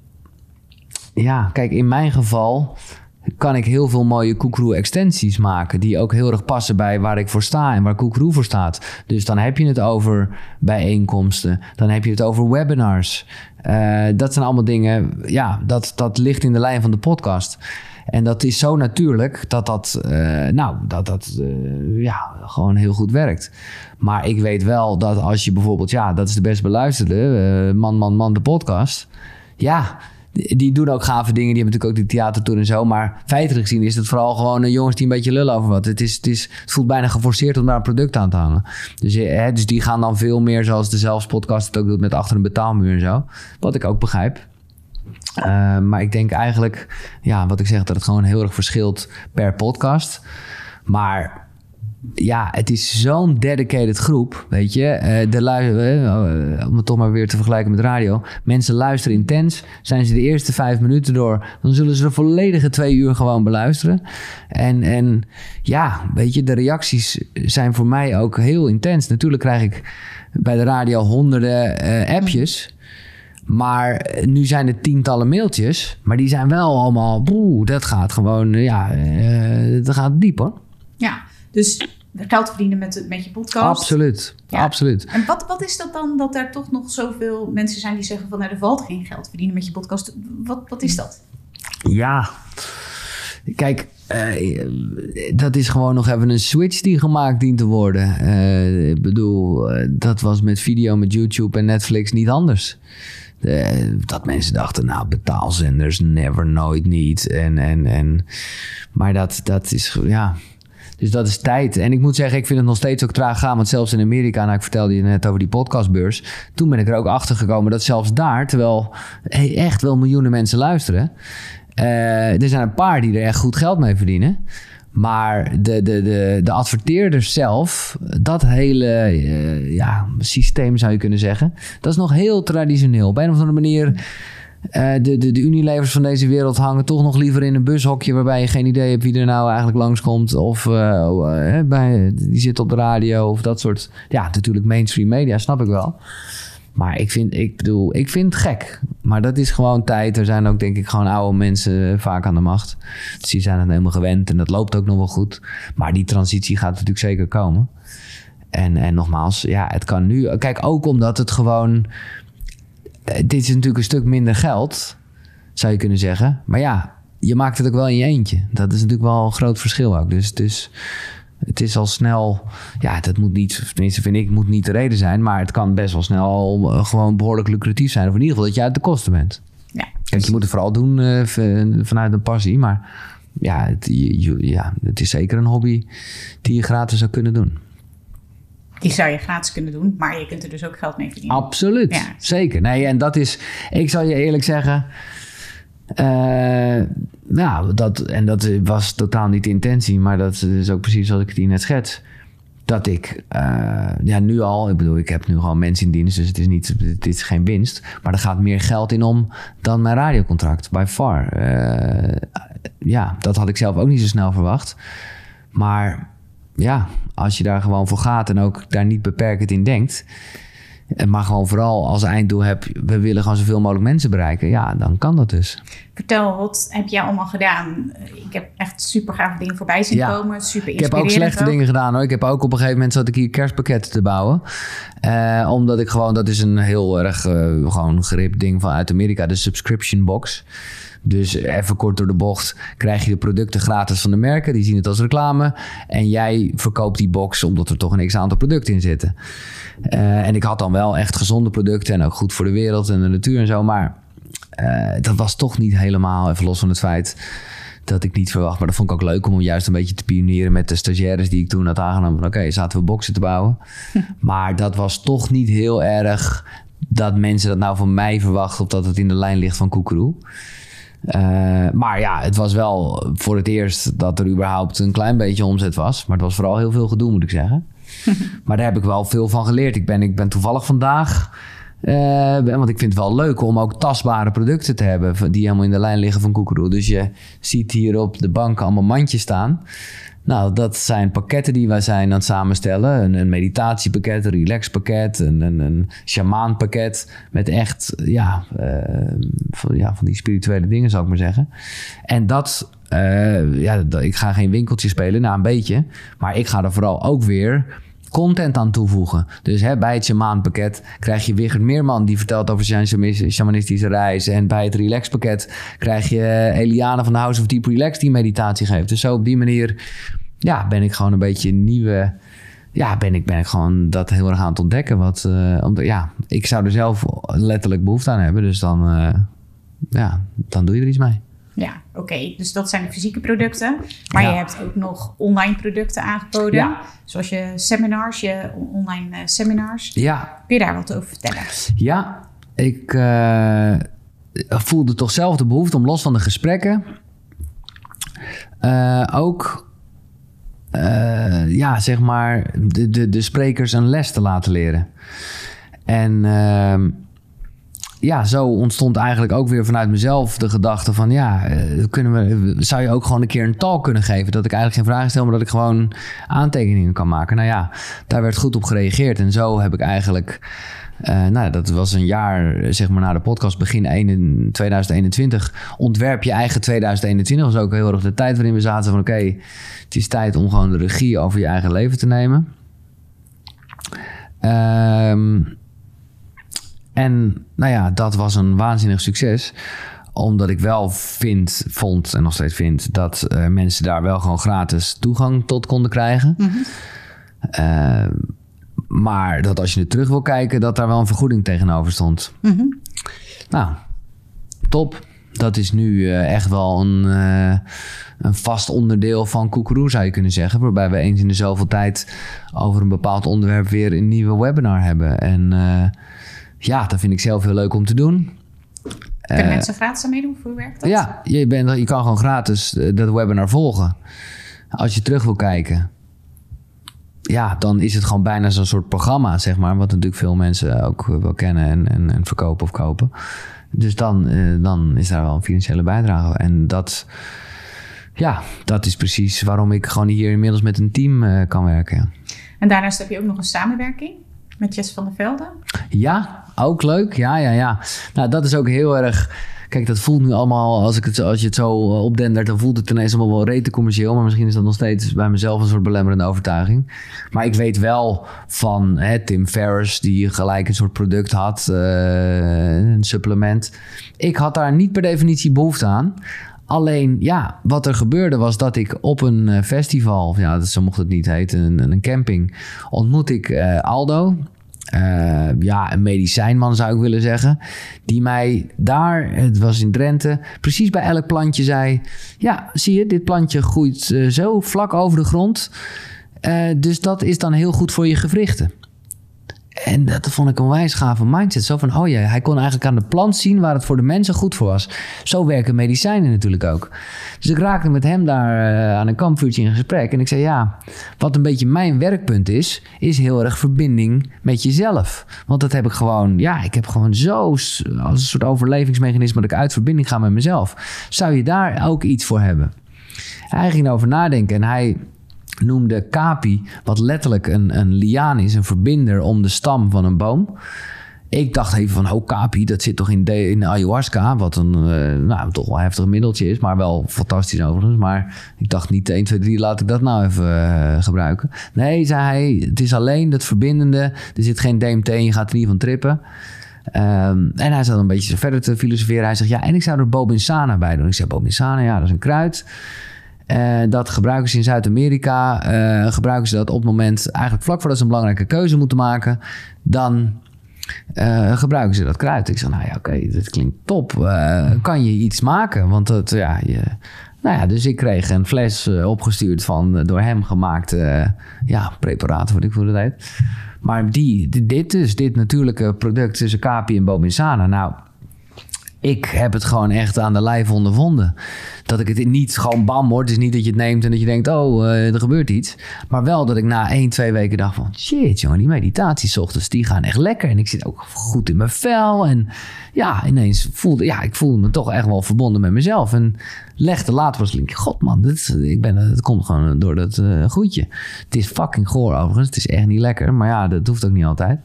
ja, kijk, in mijn geval kan ik heel veel mooie Koekroe extensies maken. Die ook heel erg passen bij waar ik voor sta en waar Koekroe voor staat. Dus dan heb je het over bijeenkomsten. Dan heb je het over webinars. Uh, dat zijn allemaal dingen, ja, dat, dat ligt in de lijn van de podcast. En dat is zo natuurlijk dat dat, uh, nou, dat dat uh, ja, gewoon heel goed werkt. Maar ik weet wel dat als je bijvoorbeeld, ja, dat is de best beluisterde, Man, Man, Man, de podcast. Ja, die doen ook gave dingen. Die hebben natuurlijk ook de theatertour en zo. Maar feitelijk gezien is het vooral gewoon jongens die een beetje lullen over wat. Het, is, het, is, het voelt bijna geforceerd om daar een product aan te hangen. Dus, hè, dus die gaan dan veel meer zoals de zelfs podcast het ook doet met achter een betaalmuur en zo. Wat ik ook begrijp. Uh, maar ik denk eigenlijk, ja, wat ik zeg, dat het gewoon heel erg verschilt per podcast. Maar ja, het is zo'n dedicated groep, weet je. Uh, de uh, om het toch maar weer te vergelijken met radio. Mensen luisteren intens. Zijn ze de eerste vijf minuten door, dan zullen ze de volledige twee uur gewoon beluisteren. En, en ja, weet je, de reacties zijn voor mij ook heel intens. Natuurlijk krijg ik bij de radio honderden appjes. Maar nu zijn het tientallen mailtjes. Maar die zijn wel allemaal, boe, dat gaat gewoon, ja, dat gaat diep hoor.
Ja, dus geld verdienen met, met je podcast.
Absoluut, absoluut.
En wat, wat is dat dan dat er toch nog zoveel mensen zijn die zeggen van... nou, er valt geen geld verdienen met je podcast. Wat, wat is dat?
Ja, kijk, uh, dat is gewoon nog even een switch die gemaakt dient te worden. Uh, ik bedoel, uh, dat was met video, met YouTube en Netflix niet anders. dat mensen dachten, nou, betaalzenders, never, nooit, niet. En, en, en, maar dat, dat is, ja, dus dat is tijd. En ik moet zeggen, ik vind het nog steeds ook traag gaan. Want zelfs in Amerika, nou, ik vertelde je net over die podcastbeurs. Toen ben ik er ook achter gekomen dat zelfs daar, terwijl echt wel miljoenen mensen luisteren. Uh, er zijn een paar die er echt goed geld mee verdienen. Maar de, de, de, de adverteerders zelf, dat hele uh, ja, systeem zou je kunnen zeggen, dat is nog heel traditioneel. Op een of andere manier uh, de, de, de Unilevers van deze wereld hangen toch nog liever in een bushokje waarbij je geen idee hebt wie er nou eigenlijk langskomt. Of uh, bij, die zit op de radio of dat soort. Ja, natuurlijk mainstream media, snap ik wel. Maar ik vind, ik bedoel, ik vind het gek. Maar dat is gewoon tijd. Er zijn ook, denk ik, gewoon oude mensen vaak aan de macht. Dus die zijn het helemaal gewend en dat loopt ook nog wel goed. Maar die transitie gaat natuurlijk zeker komen. En, en nogmaals, ja, het kan nu. Kijk, ook omdat het gewoon eh, dit is natuurlijk een stuk minder geld, zou je kunnen zeggen. Maar ja, je maakt het ook wel in je eentje. Dat is natuurlijk wel een groot verschil ook. Dus, dus Het is al snel, ja, dat moet niet, tenminste vind ik, moet niet de reden zijn. Maar het kan best wel snel uh, gewoon behoorlijk lucratief zijn. Of in ieder geval dat je uit de kosten bent.
Ja.
Kijk, je moet het vooral doen uh, vanuit een passie. Maar ja het, je, ja, het is zeker een hobby die je gratis zou kunnen doen.
Die zou je gratis kunnen doen, maar je kunt er dus ook geld mee verdienen.
Absoluut, ja. zeker. Nee, en dat is, ik zal je eerlijk zeggen. Uh, nou, dat, en dat was totaal niet de intentie, maar dat is ook precies zoals ik het hier net schets. Dat ik, uh, ja, nu al, ik bedoel, ik heb nu gewoon mensen in dienst, dus het is, niet, het is geen winst. Maar er gaat meer geld in om dan mijn radiocontract, by far. Uh, ja, dat had ik zelf ook niet zo snel verwacht. Maar ja, als je daar gewoon voor gaat en ook daar niet beperkend in denkt. Maar gewoon vooral als einddoel heb, we willen gewoon zoveel mogelijk mensen bereiken. Ja, dan kan dat dus.
Vertel, wat heb jij allemaal gedaan? Ik heb echt super gave dingen voorbij zien ja. komen. Super
Ik heb ook slechte dingen gedaan hoor. Ik heb ook op een gegeven moment zat ik hier kerstpakketten te bouwen. Uh, omdat ik gewoon, dat is een heel erg uh, gewoon grip ding van uit Amerika. De subscription box. Dus even kort door de bocht krijg je de producten gratis van de merken. Die zien het als reclame. En jij verkoopt die box omdat er toch een x-aantal producten in zitten. Uh, en ik had dan wel echt gezonde producten en ook goed voor de wereld en de natuur en zo. Maar uh, dat was toch niet helemaal, even los van het feit dat ik niet verwacht. Maar dat vond ik ook leuk om juist een beetje te pionieren met de stagiaires die ik toen had aangenomen. Oké, okay, zaten we boxen te bouwen. maar dat was toch niet heel erg dat mensen dat nou van mij verwachten... of dat het in de lijn ligt van Koekeroe. Uh, maar ja, het was wel voor het eerst dat er überhaupt een klein beetje omzet was. Maar het was vooral heel veel gedoe, moet ik zeggen. maar daar heb ik wel veel van geleerd. Ik ben, ik ben toevallig vandaag. Uh, want ik vind het wel leuk om ook tastbare producten te hebben. die helemaal in de lijn liggen van Koekeroe. Dus je ziet hier op de bank allemaal mandjes staan. Nou, dat zijn pakketten die wij zijn aan het samenstellen. Een, een meditatiepakket, een relaxpakket, een, een, een shamaanpakket. Met echt, ja, uh, van, ja, van die spirituele dingen zou ik maar zeggen. En dat, uh, ja, ik ga geen winkeltje spelen, nou een beetje. Maar ik ga er vooral ook weer content aan toevoegen. Dus hè, bij het shamaanpakket krijg je Wigert Meerman... die vertelt over zijn shamanistische reis. En bij het relaxpakket krijg je Eliane van de House of Deep Relax... die meditatie geeft. Dus zo op die manier ja, ben ik gewoon een beetje nieuwe... Ja, ben ik, ben ik gewoon dat heel erg aan het ontdekken. Wat, omdat, ja, ik zou er zelf letterlijk behoefte aan hebben. Dus dan, uh, ja, dan doe je er iets mee.
Ja, oké. Okay. Dus dat zijn de fysieke producten. Maar ja. je hebt ook nog online producten aangeboden. Ja. Zoals je seminars, je online uh, seminars.
Ja.
Kun je daar wat over vertellen?
Ja, ik uh, voelde toch zelf de behoefte om los van de gesprekken... Uh, ook ja, zeg maar, de, de, de sprekers een les te laten leren. En ehm, ja, zo ontstond eigenlijk ook weer vanuit mezelf de gedachte van ja, kunnen we, zou je ook gewoon een keer een talk kunnen geven? Dat ik eigenlijk geen vragen stel, maar dat ik gewoon aantekeningen kan maken. Nou ja, daar werd goed op gereageerd. En zo heb ik eigenlijk. Uh, nou, dat was een jaar, zeg maar, na de podcast, begin 2021. Ontwerp je eigen 2021. Dat was ook heel erg de tijd waarin we zaten van... oké, het is tijd om gewoon de regie over je eigen leven te nemen. Ehm... En nou ja, dat was een waanzinnig succes omdat ik wel vind, vond en nog steeds vind... dat uh, mensen daar wel gewoon gratis toegang tot konden krijgen. Mm -hmm. uh, maar dat als je er terug wil kijken... dat daar wel een vergoeding tegenover stond. Mm -hmm. Nou, top. Dat is nu uh, echt wel een, een vast onderdeel van Koekeroe, zou je kunnen zeggen. Waarbij we eens in de zoveel tijd over een bepaald onderwerp weer een nieuwe webinar hebben. En ja, dat vind ik zelf heel leuk om te doen.
Kunnen uh, mensen gratis aan meedoen? Hoe werkt dat?
Ja, je, bent, je kan gewoon gratis dat webinar volgen. Als je terug wil kijken. Ja, dan is het gewoon bijna zo'n soort programma, zeg maar. Wat natuurlijk veel mensen ook wel kennen en, en, en verkopen of kopen. Dus dan, uh, dan is daar wel een financiële bijdrage. En dat, ja, dat is precies waarom ik gewoon hier inmiddels met een team uh, kan werken.
En daarnaast heb je ook nog een samenwerking met Jess van der Velde?
Ja, ook leuk. Ja, ja, ja. Nou, dat is ook heel erg... Kijk, dat voelt nu allemaal, als, ik het, als je het zo opdendert, dan voelt het ineens allemaal wel rete commercieel. Maar misschien is dat nog steeds bij mezelf een soort belemmerende overtuiging. Maar ik weet wel van hè, Tim Ferriss, die gelijk een soort product had, uh, een supplement. Ik had daar niet per definitie behoefte aan. Alleen, ja, wat er gebeurde was dat ik op een eh, festival, ja, zo mocht het niet heten, een, een camping, ontmoet ik uh, Aldo. Uh, ja, een medicijnman zou ik willen zeggen. Die mij daar, het was in Drenthe, precies bij elk plantje zei: Ja, zie je, dit plantje groeit zo vlak over de grond. Dus dat is dan heel goed voor je gewrichten. En dat vond ik een wijs gave mindset. Zo van, oh ja, hij kon eigenlijk aan de plant zien waar het voor de mensen goed voor was. Zo werken medicijnen natuurlijk ook. Dus ik raakte met hem daar uh, aan een kampvuurtje in gesprek. En ik zei, ja, wat een beetje mijn werkpunt is, is heel erg verbinding met jezelf. Want dat heb ik gewoon, ja, ik heb gewoon zo als een soort overlevingsmechanisme dat ik uit verbinding ga met mezelf. Zou je daar ook iets voor hebben? Hij ging erover nadenken en hij noemde kapi, wat letterlijk een, een liaan is, een verbinder om de stam van een boom. Ik dacht even van, oh kapi, dat zit toch in, de, in ayahuasca, wat een uh, nou, toch wel heftig middeltje is, maar wel fantastisch overigens. Maar ik dacht niet 1, 2, 3, laat ik dat nou even uh, gebruiken. Nee, zei hij, het is alleen dat verbindende, er zit geen DMT in, je gaat er niet van trippen. Um, en hij zat een beetje verder te filosoferen. Hij zegt, ja, en ik zou er bobinsana bij doen. Ik zei, bobinsana, ja, dat is een kruid. Uh, dat gebruiken ze in Zuid-Amerika. Uh, gebruiken ze dat op het moment, eigenlijk vlak voordat ze een belangrijke keuze moeten maken. Dan uh, gebruiken ze dat kruid. Ik zeg, nou ja, oké, dit klinkt top. kan je iets maken? Want dat, ja, je, nou ja, dus ik kreeg een fles opgestuurd van door hem gemaakte ja, preparaten, wat ik voor de tijd. Maar die, dit dus, dit natuurlijke product tussen Capi en Bominsana. Nou, ik heb het gewoon echt aan de lijf ondervonden. Dat ik het niet gewoon bam hoor. Het is niet dat je het neemt en dat je denkt, oh, uh, er gebeurt iets. Maar wel dat ik na één, twee weken dacht van... shit jongen, die meditaties ochtends, die gaan echt lekker. En ik zit ook goed in mijn vel. En ja, ineens voelde, ja, ik voelde me toch echt wel verbonden met mezelf. En legde later was link, god man, dit, ik ben, het komt gewoon door dat uh, goedje. Het is fucking goor overigens. Het is echt niet lekker. Maar ja, dat hoeft ook niet altijd.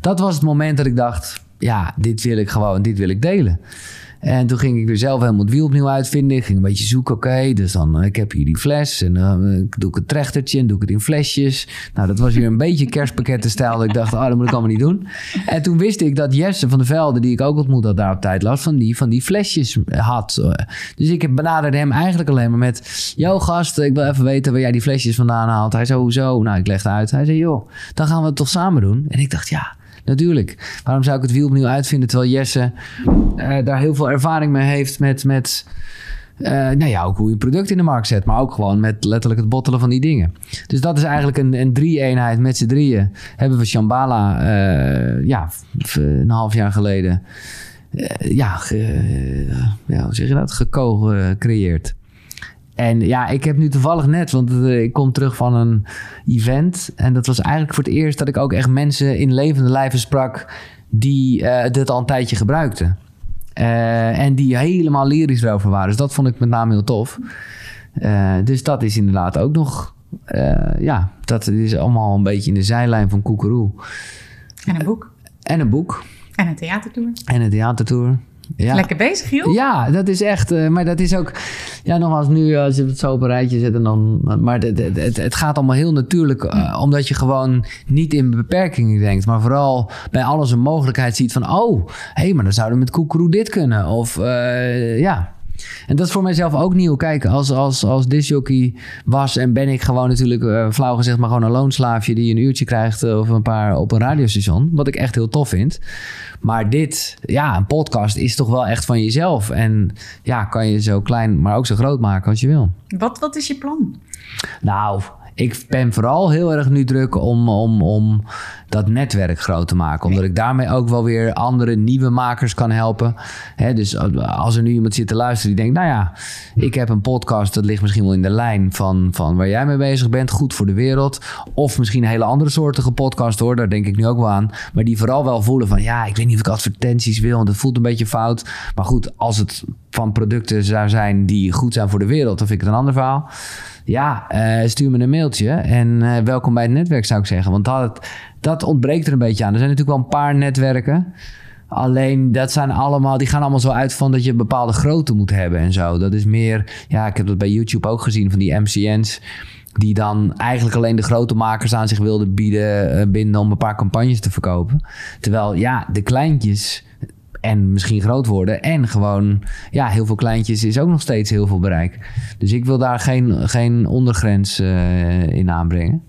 Dat was het moment dat ik dacht ja, dit wil ik gewoon, dit wil ik delen. En toen ging ik weer zelf helemaal het wiel opnieuw uitvinden. Ik ging een beetje zoeken, oké, dus dan, ik heb hier die fles en dan uh, doe ik een trechtertje en doe ik het in flesjes. Nou, dat was weer een beetje kerstpakkettenstijl. Dat ik dacht, oh, dat moet ik allemaal niet doen. En toen wist ik dat Jesse van der Velde, die ik ook ontmoet had daar op tijd last van die, van die flesjes had. Dus ik benaderde hem eigenlijk alleen maar met, yo gast, ik wil even weten waar jij die flesjes vandaan haalt. Hij zei, hoezo? Nou, ik legde uit. Hij zei, joh, dan gaan we het toch samen doen? En ik dacht, ja, Natuurlijk. Waarom zou ik het wiel opnieuw uitvinden terwijl Jesse uh, daar heel veel ervaring mee heeft met, met uh, nou ja, ook hoe je product in de markt zet, maar ook gewoon met letterlijk het bottelen van die dingen. Dus dat is eigenlijk een, een drie-eenheid met z'n drieën. Hebben we Shambhala, uh, ja, een half jaar geleden, ja, ja, hoe zeg je dat, gecreëerd. En ja, ik heb nu toevallig net, want uh, ik kom terug van een event. En dat was eigenlijk voor het eerst dat ik ook echt mensen in levende lijven sprak die uh, dit al een tijdje gebruikten. Uh, en die helemaal lyrisch erover waren. Dus dat vond ik met name heel tof. dus dat is inderdaad ook nog. ja, dat is allemaal een beetje in de zijlijn van Koekeroe.
En een boek.
En een boek.
En een theatertour.
En een theatertour.
Ja. Lekker bezig, joh.
Ja, dat is echt. Uh, maar dat is ook. Ja, nogmaals, nu als je het zo op een rijtje zet. En dan, maar het, het, het gaat allemaal heel natuurlijk. Uh, omdat je gewoon niet in beperkingen denkt. Maar vooral bij alles een mogelijkheid ziet van. Oh, hé, hey, maar dan zouden we met Koekeroe dit kunnen. Of uh, ja. En dat is voor mijzelf ook nieuw. Kijk, als, als, als disjockey was en ben ik gewoon natuurlijk, uh, flauw gezegd, maar gewoon een loonslaafje die een uurtje krijgt of een paar op een radiostation. Wat ik echt heel tof vind. Maar dit, ja, een podcast is toch wel echt van jezelf. En ja, kan je zo klein, maar ook zo groot maken als je wil.
Wat, wat is je plan?
Nou, ik ben vooral heel erg nu druk om, om, om dat netwerk groot te maken. Omdat ik daarmee ook wel weer andere nieuwe makers kan helpen. dus als er nu iemand zit te luisteren die denkt... nou ja, ik heb een podcast, dat ligt misschien wel in de lijn van, van waar jij mee bezig bent. Goed voor de wereld. Of misschien een hele andere soortige podcast hoor. Daar denk ik nu ook wel aan. Maar die vooral wel voelen van... ja, ik weet niet of ik advertenties wil, want het voelt een beetje fout. Maar goed, als het van producten zou zijn die goed zijn voor de wereld... dan vind ik het een ander verhaal. Ja, uh, stuur me een mailtje en uh, welkom bij het netwerk zou ik zeggen. Want dat, dat ontbreekt er een beetje aan. Er zijn natuurlijk wel een paar netwerken. Alleen dat zijn allemaal, die gaan allemaal zo uit van dat je een bepaalde grootte moet hebben en zo. Dat is meer, ja, ik heb dat bij YouTube ook gezien van die MCN's. Die dan eigenlijk alleen de grote makers aan zich wilden bieden, uh, binden om een paar campagnes te verkopen. Terwijl ja, de kleintjes, En misschien groot worden. En gewoon, ja, heel veel kleintjes is ook nog steeds heel veel bereik. Dus ik wil daar geen, geen ondergrens uh, in aanbrengen.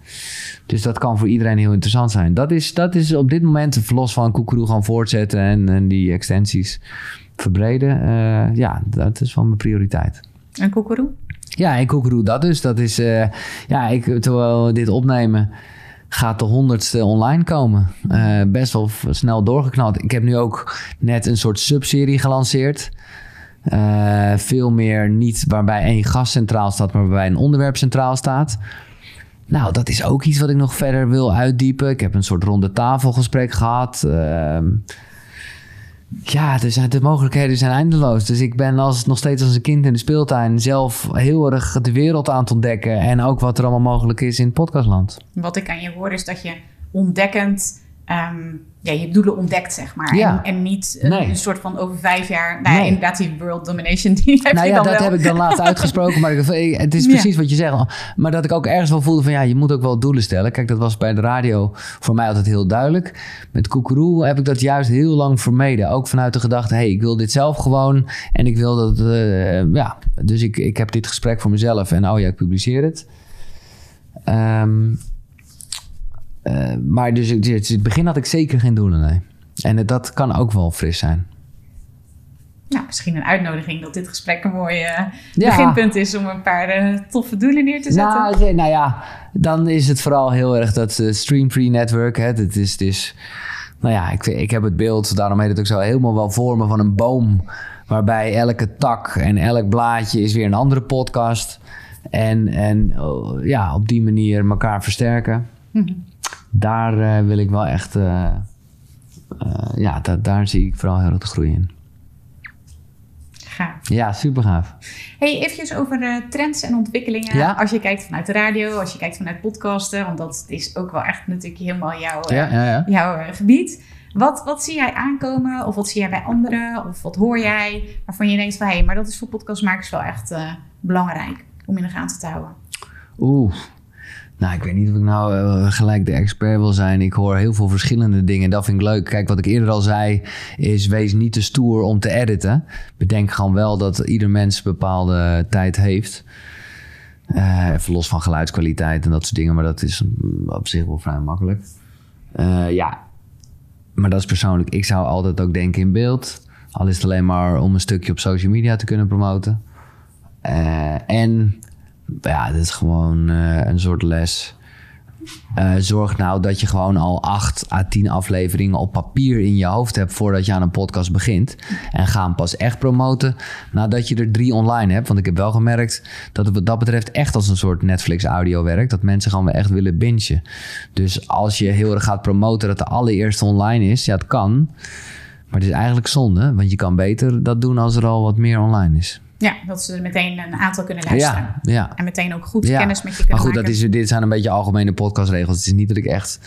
Dus dat kan voor iedereen heel interessant zijn. Dat is, dat is op dit moment, los van Koekeroe gaan voortzetten en, en die extensies verbreden. Uh, ja, dat is wel mijn prioriteit.
En Koekeroe?
Ja, en Koekeroe dat dus. Dat is, uh, ja, ik, terwijl we dit opnemen gaat de honderdste online komen. Uh, best wel snel doorgeknald. Ik heb nu ook net een soort subserie gelanceerd. Uh, veel meer niet waarbij één gast centraal staat, maar waarbij een onderwerp centraal staat. Nou, dat is ook iets wat ik nog verder wil uitdiepen. Ik heb een soort ronde tafelgesprek gehad. Uh, ja, dus de mogelijkheden zijn eindeloos. Dus ik ben als, nog steeds als een kind in de speeltuin zelf heel erg de wereld aan het ontdekken. En ook wat er allemaal mogelijk is in podcastland.
Wat ik aan je hoor is dat je ontdekkend um, ja, je doelen ontdekt, zeg maar. Ja. En, en, niet een, een, soort van over vijf jaar... Nou ja, inderdaad, die world domination, die heb
nou
je
ja,
dan
dat heb ik dan laatst uitgesproken. Maar het is precies wat je zegt. Maar dat ik ook ergens wel voelde van... ja, je moet ook wel doelen stellen. Kijk, dat was bij de radio voor mij altijd heel duidelijk. Met Koekeroe heb ik dat juist heel lang vermeden. Ook vanuit de gedachte, hey, ik wil dit zelf gewoon. En ik wil dat... Uh, ja, dus ik, ik heb dit gesprek voor mezelf. En oh ja, ik publiceer het. Um, uh, maar dus in het begin had ik zeker geen doelen, nee. En dat kan ook wel fris zijn.
Nou, misschien een uitnodiging dat dit gesprek een mooi uh, beginpunt is om een paar uh, toffe doelen neer te zetten.
Nou, nou, ja, dan is het vooral heel erg dat uh, Stream Free Network. Hè, het is, het is, nou ja, ik, ik heb het beeld, daarom heet het ook zo, helemaal wel vormen van een boom. Waarbij elke tak en elk blaadje is weer een andere podcast. En, en oh, ja, op die manier elkaar versterken. Mm -hmm daar uh, wil ik wel echt, uh, uh, ja, da daar zie ik vooral heel erg de groei in.
Gaaf.
Ja, super gaaf.
Hey, eventjes over trends en ontwikkelingen. Ja? Als je kijkt vanuit de radio, als je kijkt vanuit podcasten, want dat is ook wel echt natuurlijk helemaal jouw, ja, jouw gebied. Wat, wat zie jij aankomen? Of wat zie jij bij anderen? Of wat hoor jij waarvan je denkt van... hé, hey, maar dat is voor podcastmakers wel echt belangrijk om in de gaten te houden?
Oeh, nou, ik weet niet of ik nou uh, gelijk de expert wil zijn. Ik hoor heel veel verschillende dingen. Dat vind ik leuk. Kijk, wat ik eerder al zei, is wees niet te stoer om te editen. Bedenk gewoon wel dat ieder mens bepaalde tijd heeft. Uh, even los van geluidskwaliteit en dat soort dingen. Maar dat is op zich wel vrij makkelijk. Uh, ja, maar dat is persoonlijk. Ik zou altijd ook denken in beeld. Al is het alleen maar om een stukje op social media te kunnen promoten. en ja, dit is gewoon uh, een soort les. Uh, zorg nou dat je gewoon al 8 à 10 afleveringen op papier in je hoofd hebt voordat je aan een podcast begint. En ga hem pas echt promoten nadat je er drie online hebt. Want ik heb wel gemerkt dat het wat dat betreft echt als een soort Netflix audio werkt. Dat mensen gewoon echt willen bingen. Dus als je heel erg gaat promoten dat de allereerste online is, ja, het kan. Maar het is eigenlijk zonde, want je kan beter dat doen als er al wat meer online is.
Ja, dat ze er meteen een aantal kunnen luisteren.
Ja, ja.
En meteen ook goed kennis met je kunnen
Maar goed,
maken.
Dat is, dit zijn een beetje algemene podcastregels. Het is niet dat ik echt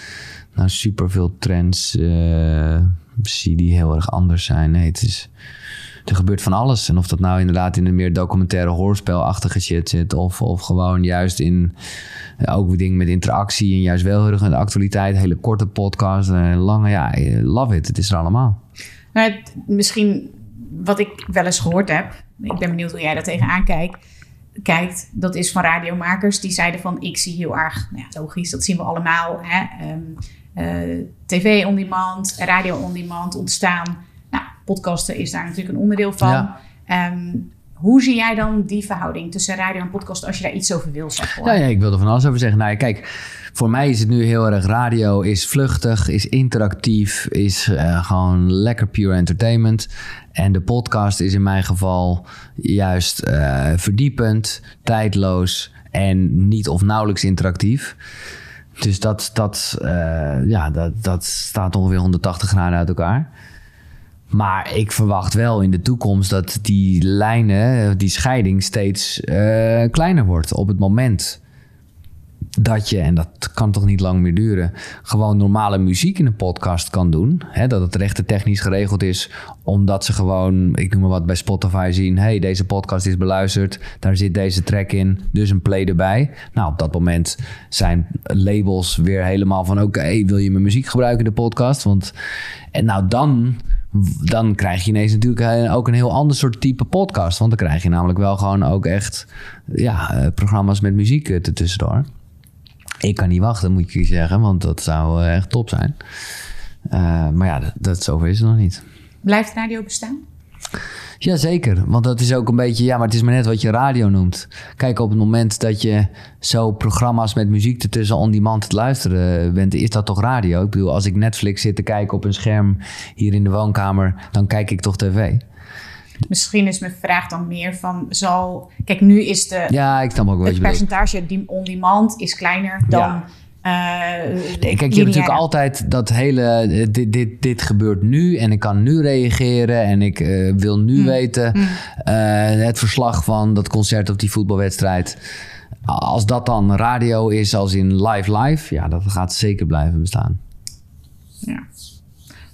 nou, super veel trends uh, zie die heel erg anders zijn. Nee, het is... Er gebeurt van alles. En of dat nou inderdaad in een meer documentaire hoorspelachtige shit zit. Of, of gewoon juist in ook dingen met interactie. En juist wel heel erg in de actualiteit. Hele korte podcast. Lange, ja, love it. Het is er allemaal.
Nou, misschien wat ik wel eens gehoord heb, ik ben benieuwd hoe jij daar tegenaan kijkt, kijkt, dat is van radiomakers die zeiden van ik zie heel erg, nou ja, logisch, dat zien we allemaal, hè, um, uh, tv on demand, radio on demand ontstaan. Nou, podcasten is daar natuurlijk een onderdeel van. Ja. Um, hoe zie jij dan die verhouding tussen radio en podcast als je daar iets over wil zeggen?
Ja, ja, ik wil er van alles over zeggen. Nou, kijk, voor mij is het nu heel erg radio, is vluchtig, is interactief, is uh, gewoon lekker pure entertainment. En de podcast is in mijn geval juist uh, verdiepend, tijdloos en niet of nauwelijks interactief. Dus dat, dat, uh, ja, dat, dat staat ongeveer 180 graden uit elkaar. Maar ik verwacht wel in de toekomst dat die lijnen, die scheiding steeds kleiner wordt op het moment dat je, en dat kan toch niet lang meer duren, gewoon normale muziek in een podcast kan doen. Hè, dat het rechten technisch geregeld is, omdat ze gewoon, ik noem maar wat, bij Spotify zien: hey, deze podcast is beluisterd, daar zit deze track in, dus een play erbij. Nou, op dat moment zijn labels weer helemaal van: oké, wil je mijn muziek gebruiken in de podcast? Want, en nou dan dan krijg je ineens natuurlijk ook een heel ander soort type podcast. Want dan krijg je namelijk wel gewoon ook echt ja, eh, programma's met muziek er tussendoor. Ik kan niet wachten, moet ik je zeggen, want dat zou echt top zijn. maar ja, dat, dat, zover is het nog niet.
Blijft radio bestaan?
Jazeker, want dat is ook een beetje, ja, maar het is maar net wat je radio noemt. Kijk, op het moment dat je zo programma's met muziek ertussen on-demand te luisteren bent, is dat toch radio? Ik bedoel, als ik Netflix zit te kijken op een scherm hier in de woonkamer, dan kijk ik toch tv.
Misschien is mijn vraag dan meer van, zal... Kijk, nu is de,
ja, ik snap ook wat
het percentage on-demand is kleiner dan... Ja
uh, kijk, je hebt natuurlijk altijd dat hele. Eh, dit, dit, dit gebeurt nu en ik kan nu reageren en ik uh, wil nu mm. weten. Mm. Uh, het verslag van dat concert of die voetbalwedstrijd. Als dat dan radio is, als in live live, ja, dat gaat zeker blijven bestaan.
Ja.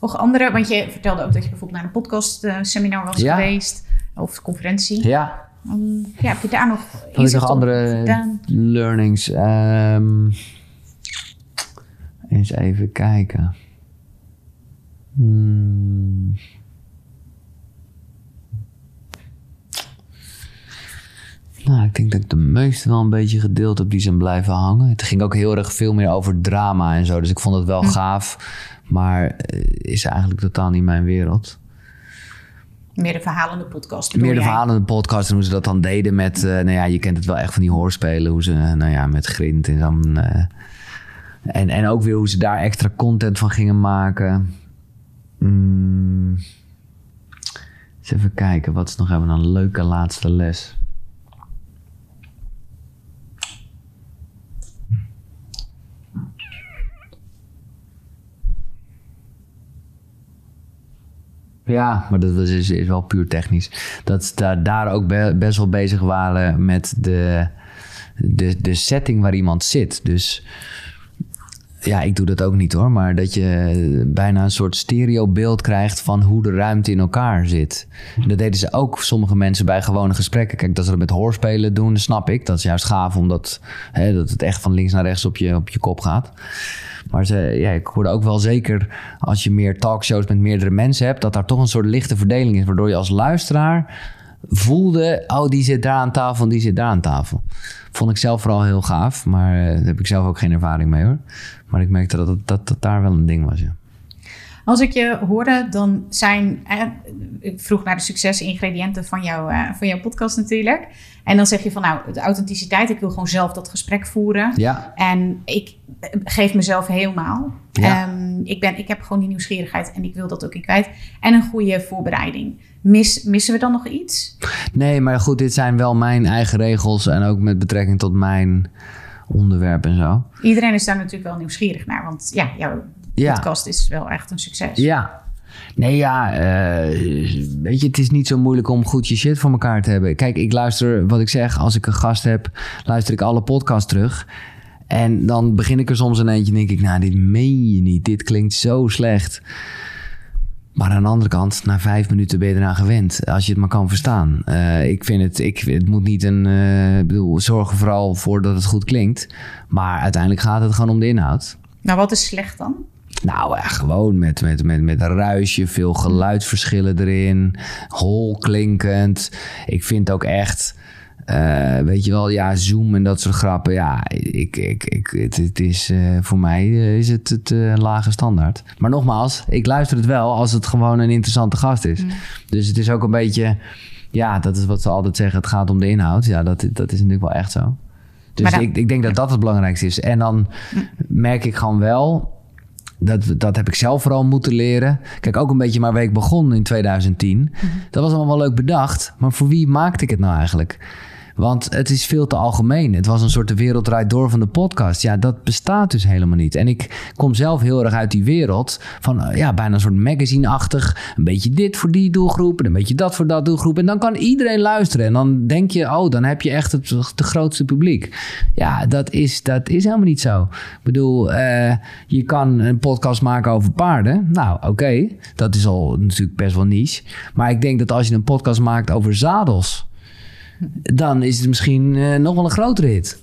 Nog andere, want je vertelde ook dat je bijvoorbeeld naar een podcast seminar was geweest of conferentie.
Ja.
Um, ja, heb je daar nog,
nog andere learnings? Um, eens even kijken. Hmm. Nou, ik denk dat ik de meeste wel een beetje gedeeld heb die zijn blijven hangen. Het ging ook heel erg veel meer over drama en zo. Dus ik vond het wel hm. gaaf. Maar eh, is eigenlijk totaal niet mijn wereld.
Meer de verhalende podcast.
Meer de verhalende podcast en hoe ze dat dan deden met... Uh, nou ja, je kent het wel echt van die hoorspelen. Hoe ze, nou ja, met grind en dan... Uh, en, en ook weer hoe ze daar extra content van gingen maken. Mm. Eens even kijken, wat is nog even een leuke laatste les? Ja, maar dat is, wel puur technisch. Dat ze daar ook best wel bezig waren met de, de, de setting waar iemand zit. Dus ja, ik doe dat ook niet hoor. Maar dat je bijna een soort stereobeeld krijgt van hoe de ruimte in elkaar zit. dat deden ze ook sommige mensen bij gewone gesprekken. Kijk, dat ze dat met hoorspelen doen, snap ik. Dat is juist gaaf, omdat hè, dat het echt van links naar rechts op je, op je kop gaat. Maar ze, ja, ik hoorde ook wel zeker als je meer talkshows met meerdere mensen hebt, dat daar toch een soort lichte verdeling is. Waardoor je als luisteraar voelde, oh, die zit daar aan tafel en die zit daar aan tafel. Vond ik zelf vooral heel gaaf, maar uh, daar heb ik zelf ook geen ervaring mee hoor. Maar ik merkte dat dat, dat, dat daar wel een ding was, ja.
Als ik je hoorde, dan zijn. Eh, ik vroeg naar de succesingrediënten van, jou, eh, van jouw podcast natuurlijk. En dan zeg je van nou, de authenticiteit. Ik wil gewoon zelf dat gesprek voeren.
Ja.
En ik geef mezelf helemaal. Ja. Um, ik, ben, ik heb gewoon die nieuwsgierigheid en ik wil dat ook in kwijt. En een goede voorbereiding. Mis, missen we dan nog iets?
Nee, maar goed, dit zijn wel mijn eigen regels. En ook met betrekking tot mijn onderwerp en zo.
Iedereen is daar natuurlijk wel nieuwsgierig naar. Want ja, jouw podcast is wel echt een succes.
Ja, Nee, ja, uh, weet je, het is niet zo moeilijk om goed je shit voor elkaar te hebben. Kijk, ik luister, wat ik zeg, als ik een gast heb, luister ik alle podcasts terug. En dan begin ik er soms een eentje en denk ik, nou, dit meen je niet. Dit klinkt zo slecht. Maar aan de andere kant, na vijf minuten ben je eraan gewend. Als je het maar kan verstaan. Uh, ik vind het, ik, het moet niet een. Uh, bedoel, zorg er vooral voor dat het goed klinkt. Maar uiteindelijk gaat het gewoon om de inhoud.
Nou, wat is slecht dan?
Nou, ja, gewoon met, met, met, met een ruisje, veel geluidsverschillen erin, hol klinkend. Ik vind ook echt uh, weet je wel, ja, Zoom en dat soort grappen. Ja, ik, ik, ik, het, het is, uh, voor mij uh, is het het lage standaard. Maar nogmaals, ik luister het wel als het gewoon een interessante gast is. Mm. Dus het is ook een beetje, ja, dat is wat ze altijd zeggen. Het gaat om de inhoud. Ja, dat, dat is natuurlijk wel echt zo. Dus ik, ik denk dat dat het belangrijkste is. En dan mm. merk ik gewoon wel dat, dat heb ik zelf vooral moeten leren. Kijk, ook een beetje maar ik begon in 2010. Mm Dat was allemaal wel leuk bedacht. Maar voor wie maakte ik het nou eigenlijk? Want het is veel te algemeen. Het was een soort de wereld door van de podcast. Ja, dat bestaat dus helemaal niet. En ik kom zelf heel erg uit die wereld van eh, ja, bijna een soort magazine-achtig. Een beetje dit voor die doelgroep en een beetje dat voor dat doelgroep. En dan kan iedereen luisteren. En dan denk je, oh, dan heb je echt het, het grootste publiek. Ja, dat is, dat is helemaal niet zo. Ik bedoel, uh, je kan een podcast maken over paarden. Nou, oké, dat is al natuurlijk best wel niche. Maar ik denk dat als je een podcast maakt over zadels dan is het misschien uh, nog wel een grotere hit.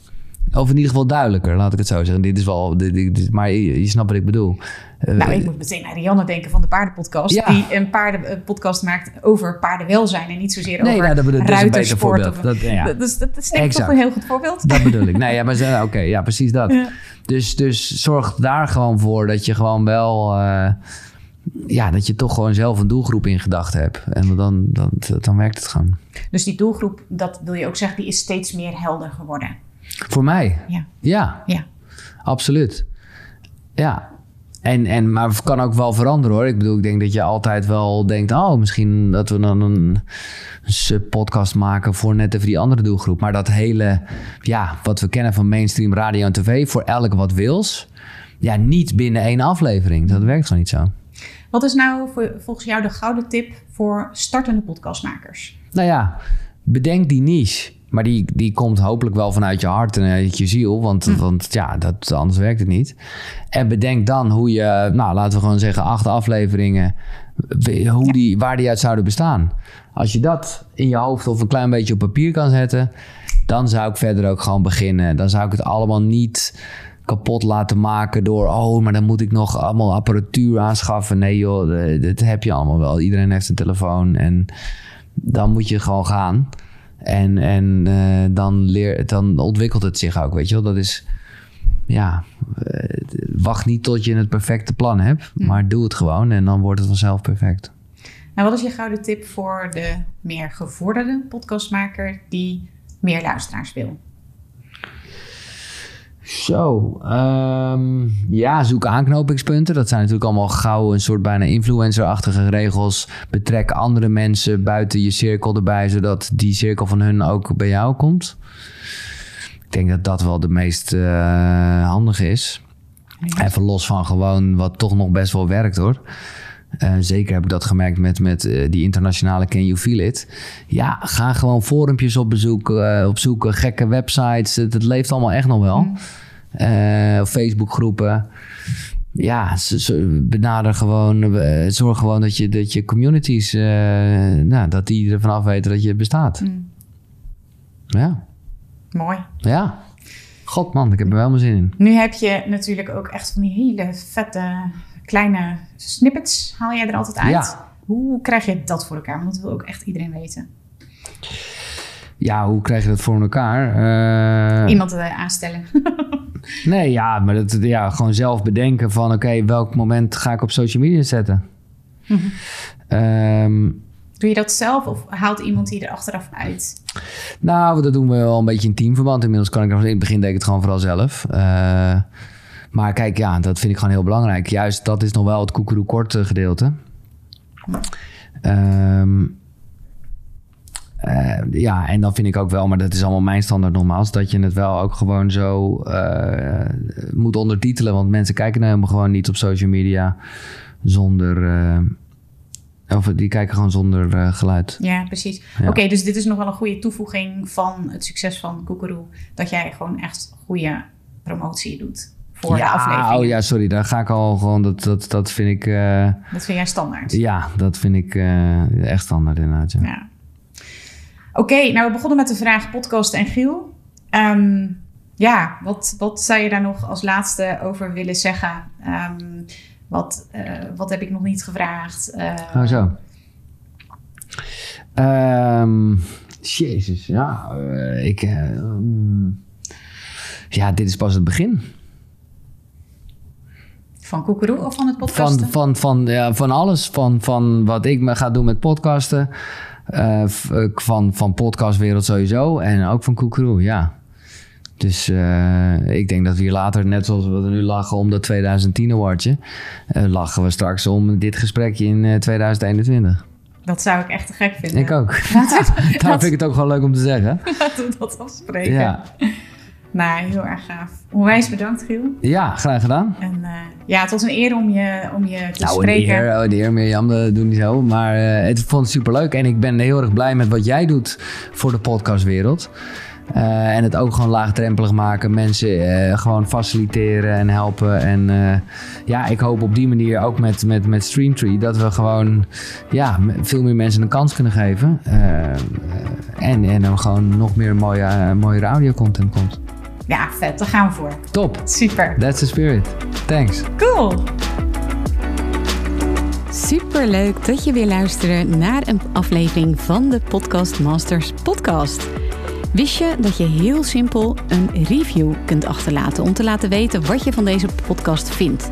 Of in ieder geval duidelijker, laat ik het zo zeggen. Dit is wel, dit, dit, maar je, je, snapt wat ik bedoel.
nou, ik moet meteen aan Rianne denken van de paardenpodcast.
Ja.
Die een paardenpodcast maakt over paardenwelzijn en niet zozeer
Nee,
over
nou, dat dat is een beter
ruitersport.
voorbeeld.
of-
Dat- ja.
dat, is, dat is denk ik toch een heel goed voorbeeld.
Dat bedoel ik. Nee, ja, maar oké, ja, precies dat.
Ja.
Dus, dus zorg daar gewoon voor dat je gewoon wel... eh, ja, dat je toch gewoon zelf een doelgroep in gedachten hebt. En dan, dan, dan werkt het gewoon.
Dus die doelgroep, dat wil je ook zeggen, die is steeds meer helder geworden.
Voor mij,
Ja,
ja,
ja.
absoluut. Ja. En, en, maar het kan ook wel veranderen hoor. Ik bedoel, ik denk dat je altijd wel denkt... oh, misschien dat we dan een podcast maken voor net even die andere doelgroep. Maar dat hele, ja, wat we kennen van mainstream radio en tv... voor elk wat wils, ja, niet binnen één aflevering. Dat werkt gewoon niet zo.
Wat is nou voor, volgens jou de gouden tip voor startende podcastmakers?
Nou ja, bedenk die niche. Maar die, die komt hopelijk wel vanuit je hart en uit je ziel. Want, want ja, dat, anders werkt het niet. En bedenk dan hoe je, nou laten we gewoon zeggen, acht afleveringen. Hoe die, waar die uit zouden bestaan. Als je dat in je hoofd of een klein beetje op papier kan zetten. Dan zou ik verder ook gewoon beginnen. Dan zou ik het allemaal niet kapot laten maken door... oh, maar dan moet ik nog allemaal apparatuur aanschaffen. Nee joh, eh, dat heb je allemaal wel. Iedereen heeft een telefoon en dan moet je gewoon gaan. En, en eh, dan, leer, dan ontwikkelt het zich ook, weet je wel. Dat is, ja, eh, wacht niet tot je het perfecte plan hebt. Maar doe het gewoon en dan wordt het vanzelf perfect.
Nou, wat is je gouden tip voor de meer gevorderde podcastmaker die meer luisteraars wil?
Zo, ehm, ja, zoek aanknopingspunten. Dat zijn natuurlijk allemaal gauw een soort bijna influencer-achtige regels. Betrek andere mensen buiten je cirkel erbij, zodat die cirkel van hun ook bij jou komt. Ik denk dat dat wel de meest eh, handige is. Even los van gewoon wat toch nog best wel werkt hoor. Eh, zeker heb ik dat gemerkt met, met eh, die internationale Can You Feel It. Ja, ga gewoon forumpjes op bezoek, eh, opzoeken, gekke websites. Het, het leeft allemaal echt nog wel. Eh, Facebookgroepen. Ja, benader gewoon, zorg gewoon dat je, dat je communities, nou, dat die ervan af weten dat je bestaat. Ja,
Mooi.
ja. God man, ik heb er wel mijn zin in.
Nu heb je natuurlijk ook echt van die hele vette kleine snippets. Haal jij er altijd uit?
Ja.
Hoe krijg je dat voor elkaar? Want dat wil ook echt iedereen weten.
Ja, hoe krijg je dat voor elkaar? Eh,
Iemand eh, aanstellen.
Nee, ja, maar dat, ja, gewoon zelf bedenken van... oké, welk moment ga ik op social media zetten? Ehm,
Doe je dat zelf of haalt iemand die er achteraf uit?
nou, dat doen we wel een beetje in teamverband. Inmiddels kan ik nog... In het begin deed ik het gewoon vooral zelf. Eh, maar kijk, ja, dat vind ik gewoon heel belangrijk. Juist, dat is nog wel het koekeroe kort eh, gedeelte. Ehm, eh, ja, en dan vind ik ook wel, maar dat is allemaal mijn standaard nogmaals, dat je het wel ook gewoon zo eh, moet ondertitelen. Want mensen kijken nou helemaal gewoon niet op social media zonder. of die kijken gewoon zonder geluid.
Ja, precies.
Ja.
Oké, dus dit is nog wel een goede toevoeging van het succes van Koekeroe. Dat jij gewoon echt goede promotie doet voor de
ja,
aflevering.
oh ja, sorry, daar ga ik al gewoon. Dat, dat, dat vind ik. eh,
Dat vind jij standaard.
ja, dat vind ik eh, echt standaard inderdaad. Ja.
Ja. Oké, nou we begonnen met de vraag podcast en Giel. Ehm, ja, wat, wat zou je daar nog als laatste over willen zeggen? Ehm, wat, eh, wat heb ik nog niet gevraagd?
Oh, zo. Ehm, Jezus, ja. ik, mm, ja, dit is pas het begin.
Van Koekeroe of van het
Van,
podcasten?
van, van, ja, van alles. Van, van wat ik me ga doen met podcasten. eh, eh, van, van podcastwereld sowieso. En ook van Koekeroe, ja. Dus eh, ik denk dat we hier later, net zoals we er nu lachen om dat 2010 awardje... lachen we straks om dit gesprekje in eh, 2021.
Dat zou ik echt te gek vinden.
Ik ook.
Laten
Daarom vind ik het ook gewoon leuk om te zeggen.
laten we dat afspreken.
Ja,
Nou, heel erg gaaf. Onwijs bedankt, Giel.
ja graag gedaan.
En eh, ja, het was een eer om je, om je te
Nou, een
spreken.
oh, de eer Mirjam, dat doe niet zo. Maar eh, het vond het superleuk. En ik ben heel erg blij met wat jij doet voor de podcastwereld. Eh, en het ook gewoon laagdrempelig maken. Mensen gewoon faciliteren en helpen. En ja, ik hoop op die manier ook met, met, met Streamtree... dat we gewoon ja, veel meer mensen een kans kunnen geven. En, en er gewoon nog meer mooie, mooiere audio-content komt.
Ja, vet. Daar gaan we voor.
Top.
Super.
That's the spirit. Thanks.
Cool. Super leuk dat je weer luistert naar een aflevering van de Podcast Masters podcast. Wist je dat je heel simpel een review kunt achterlaten om te laten weten wat je van deze podcast vindt?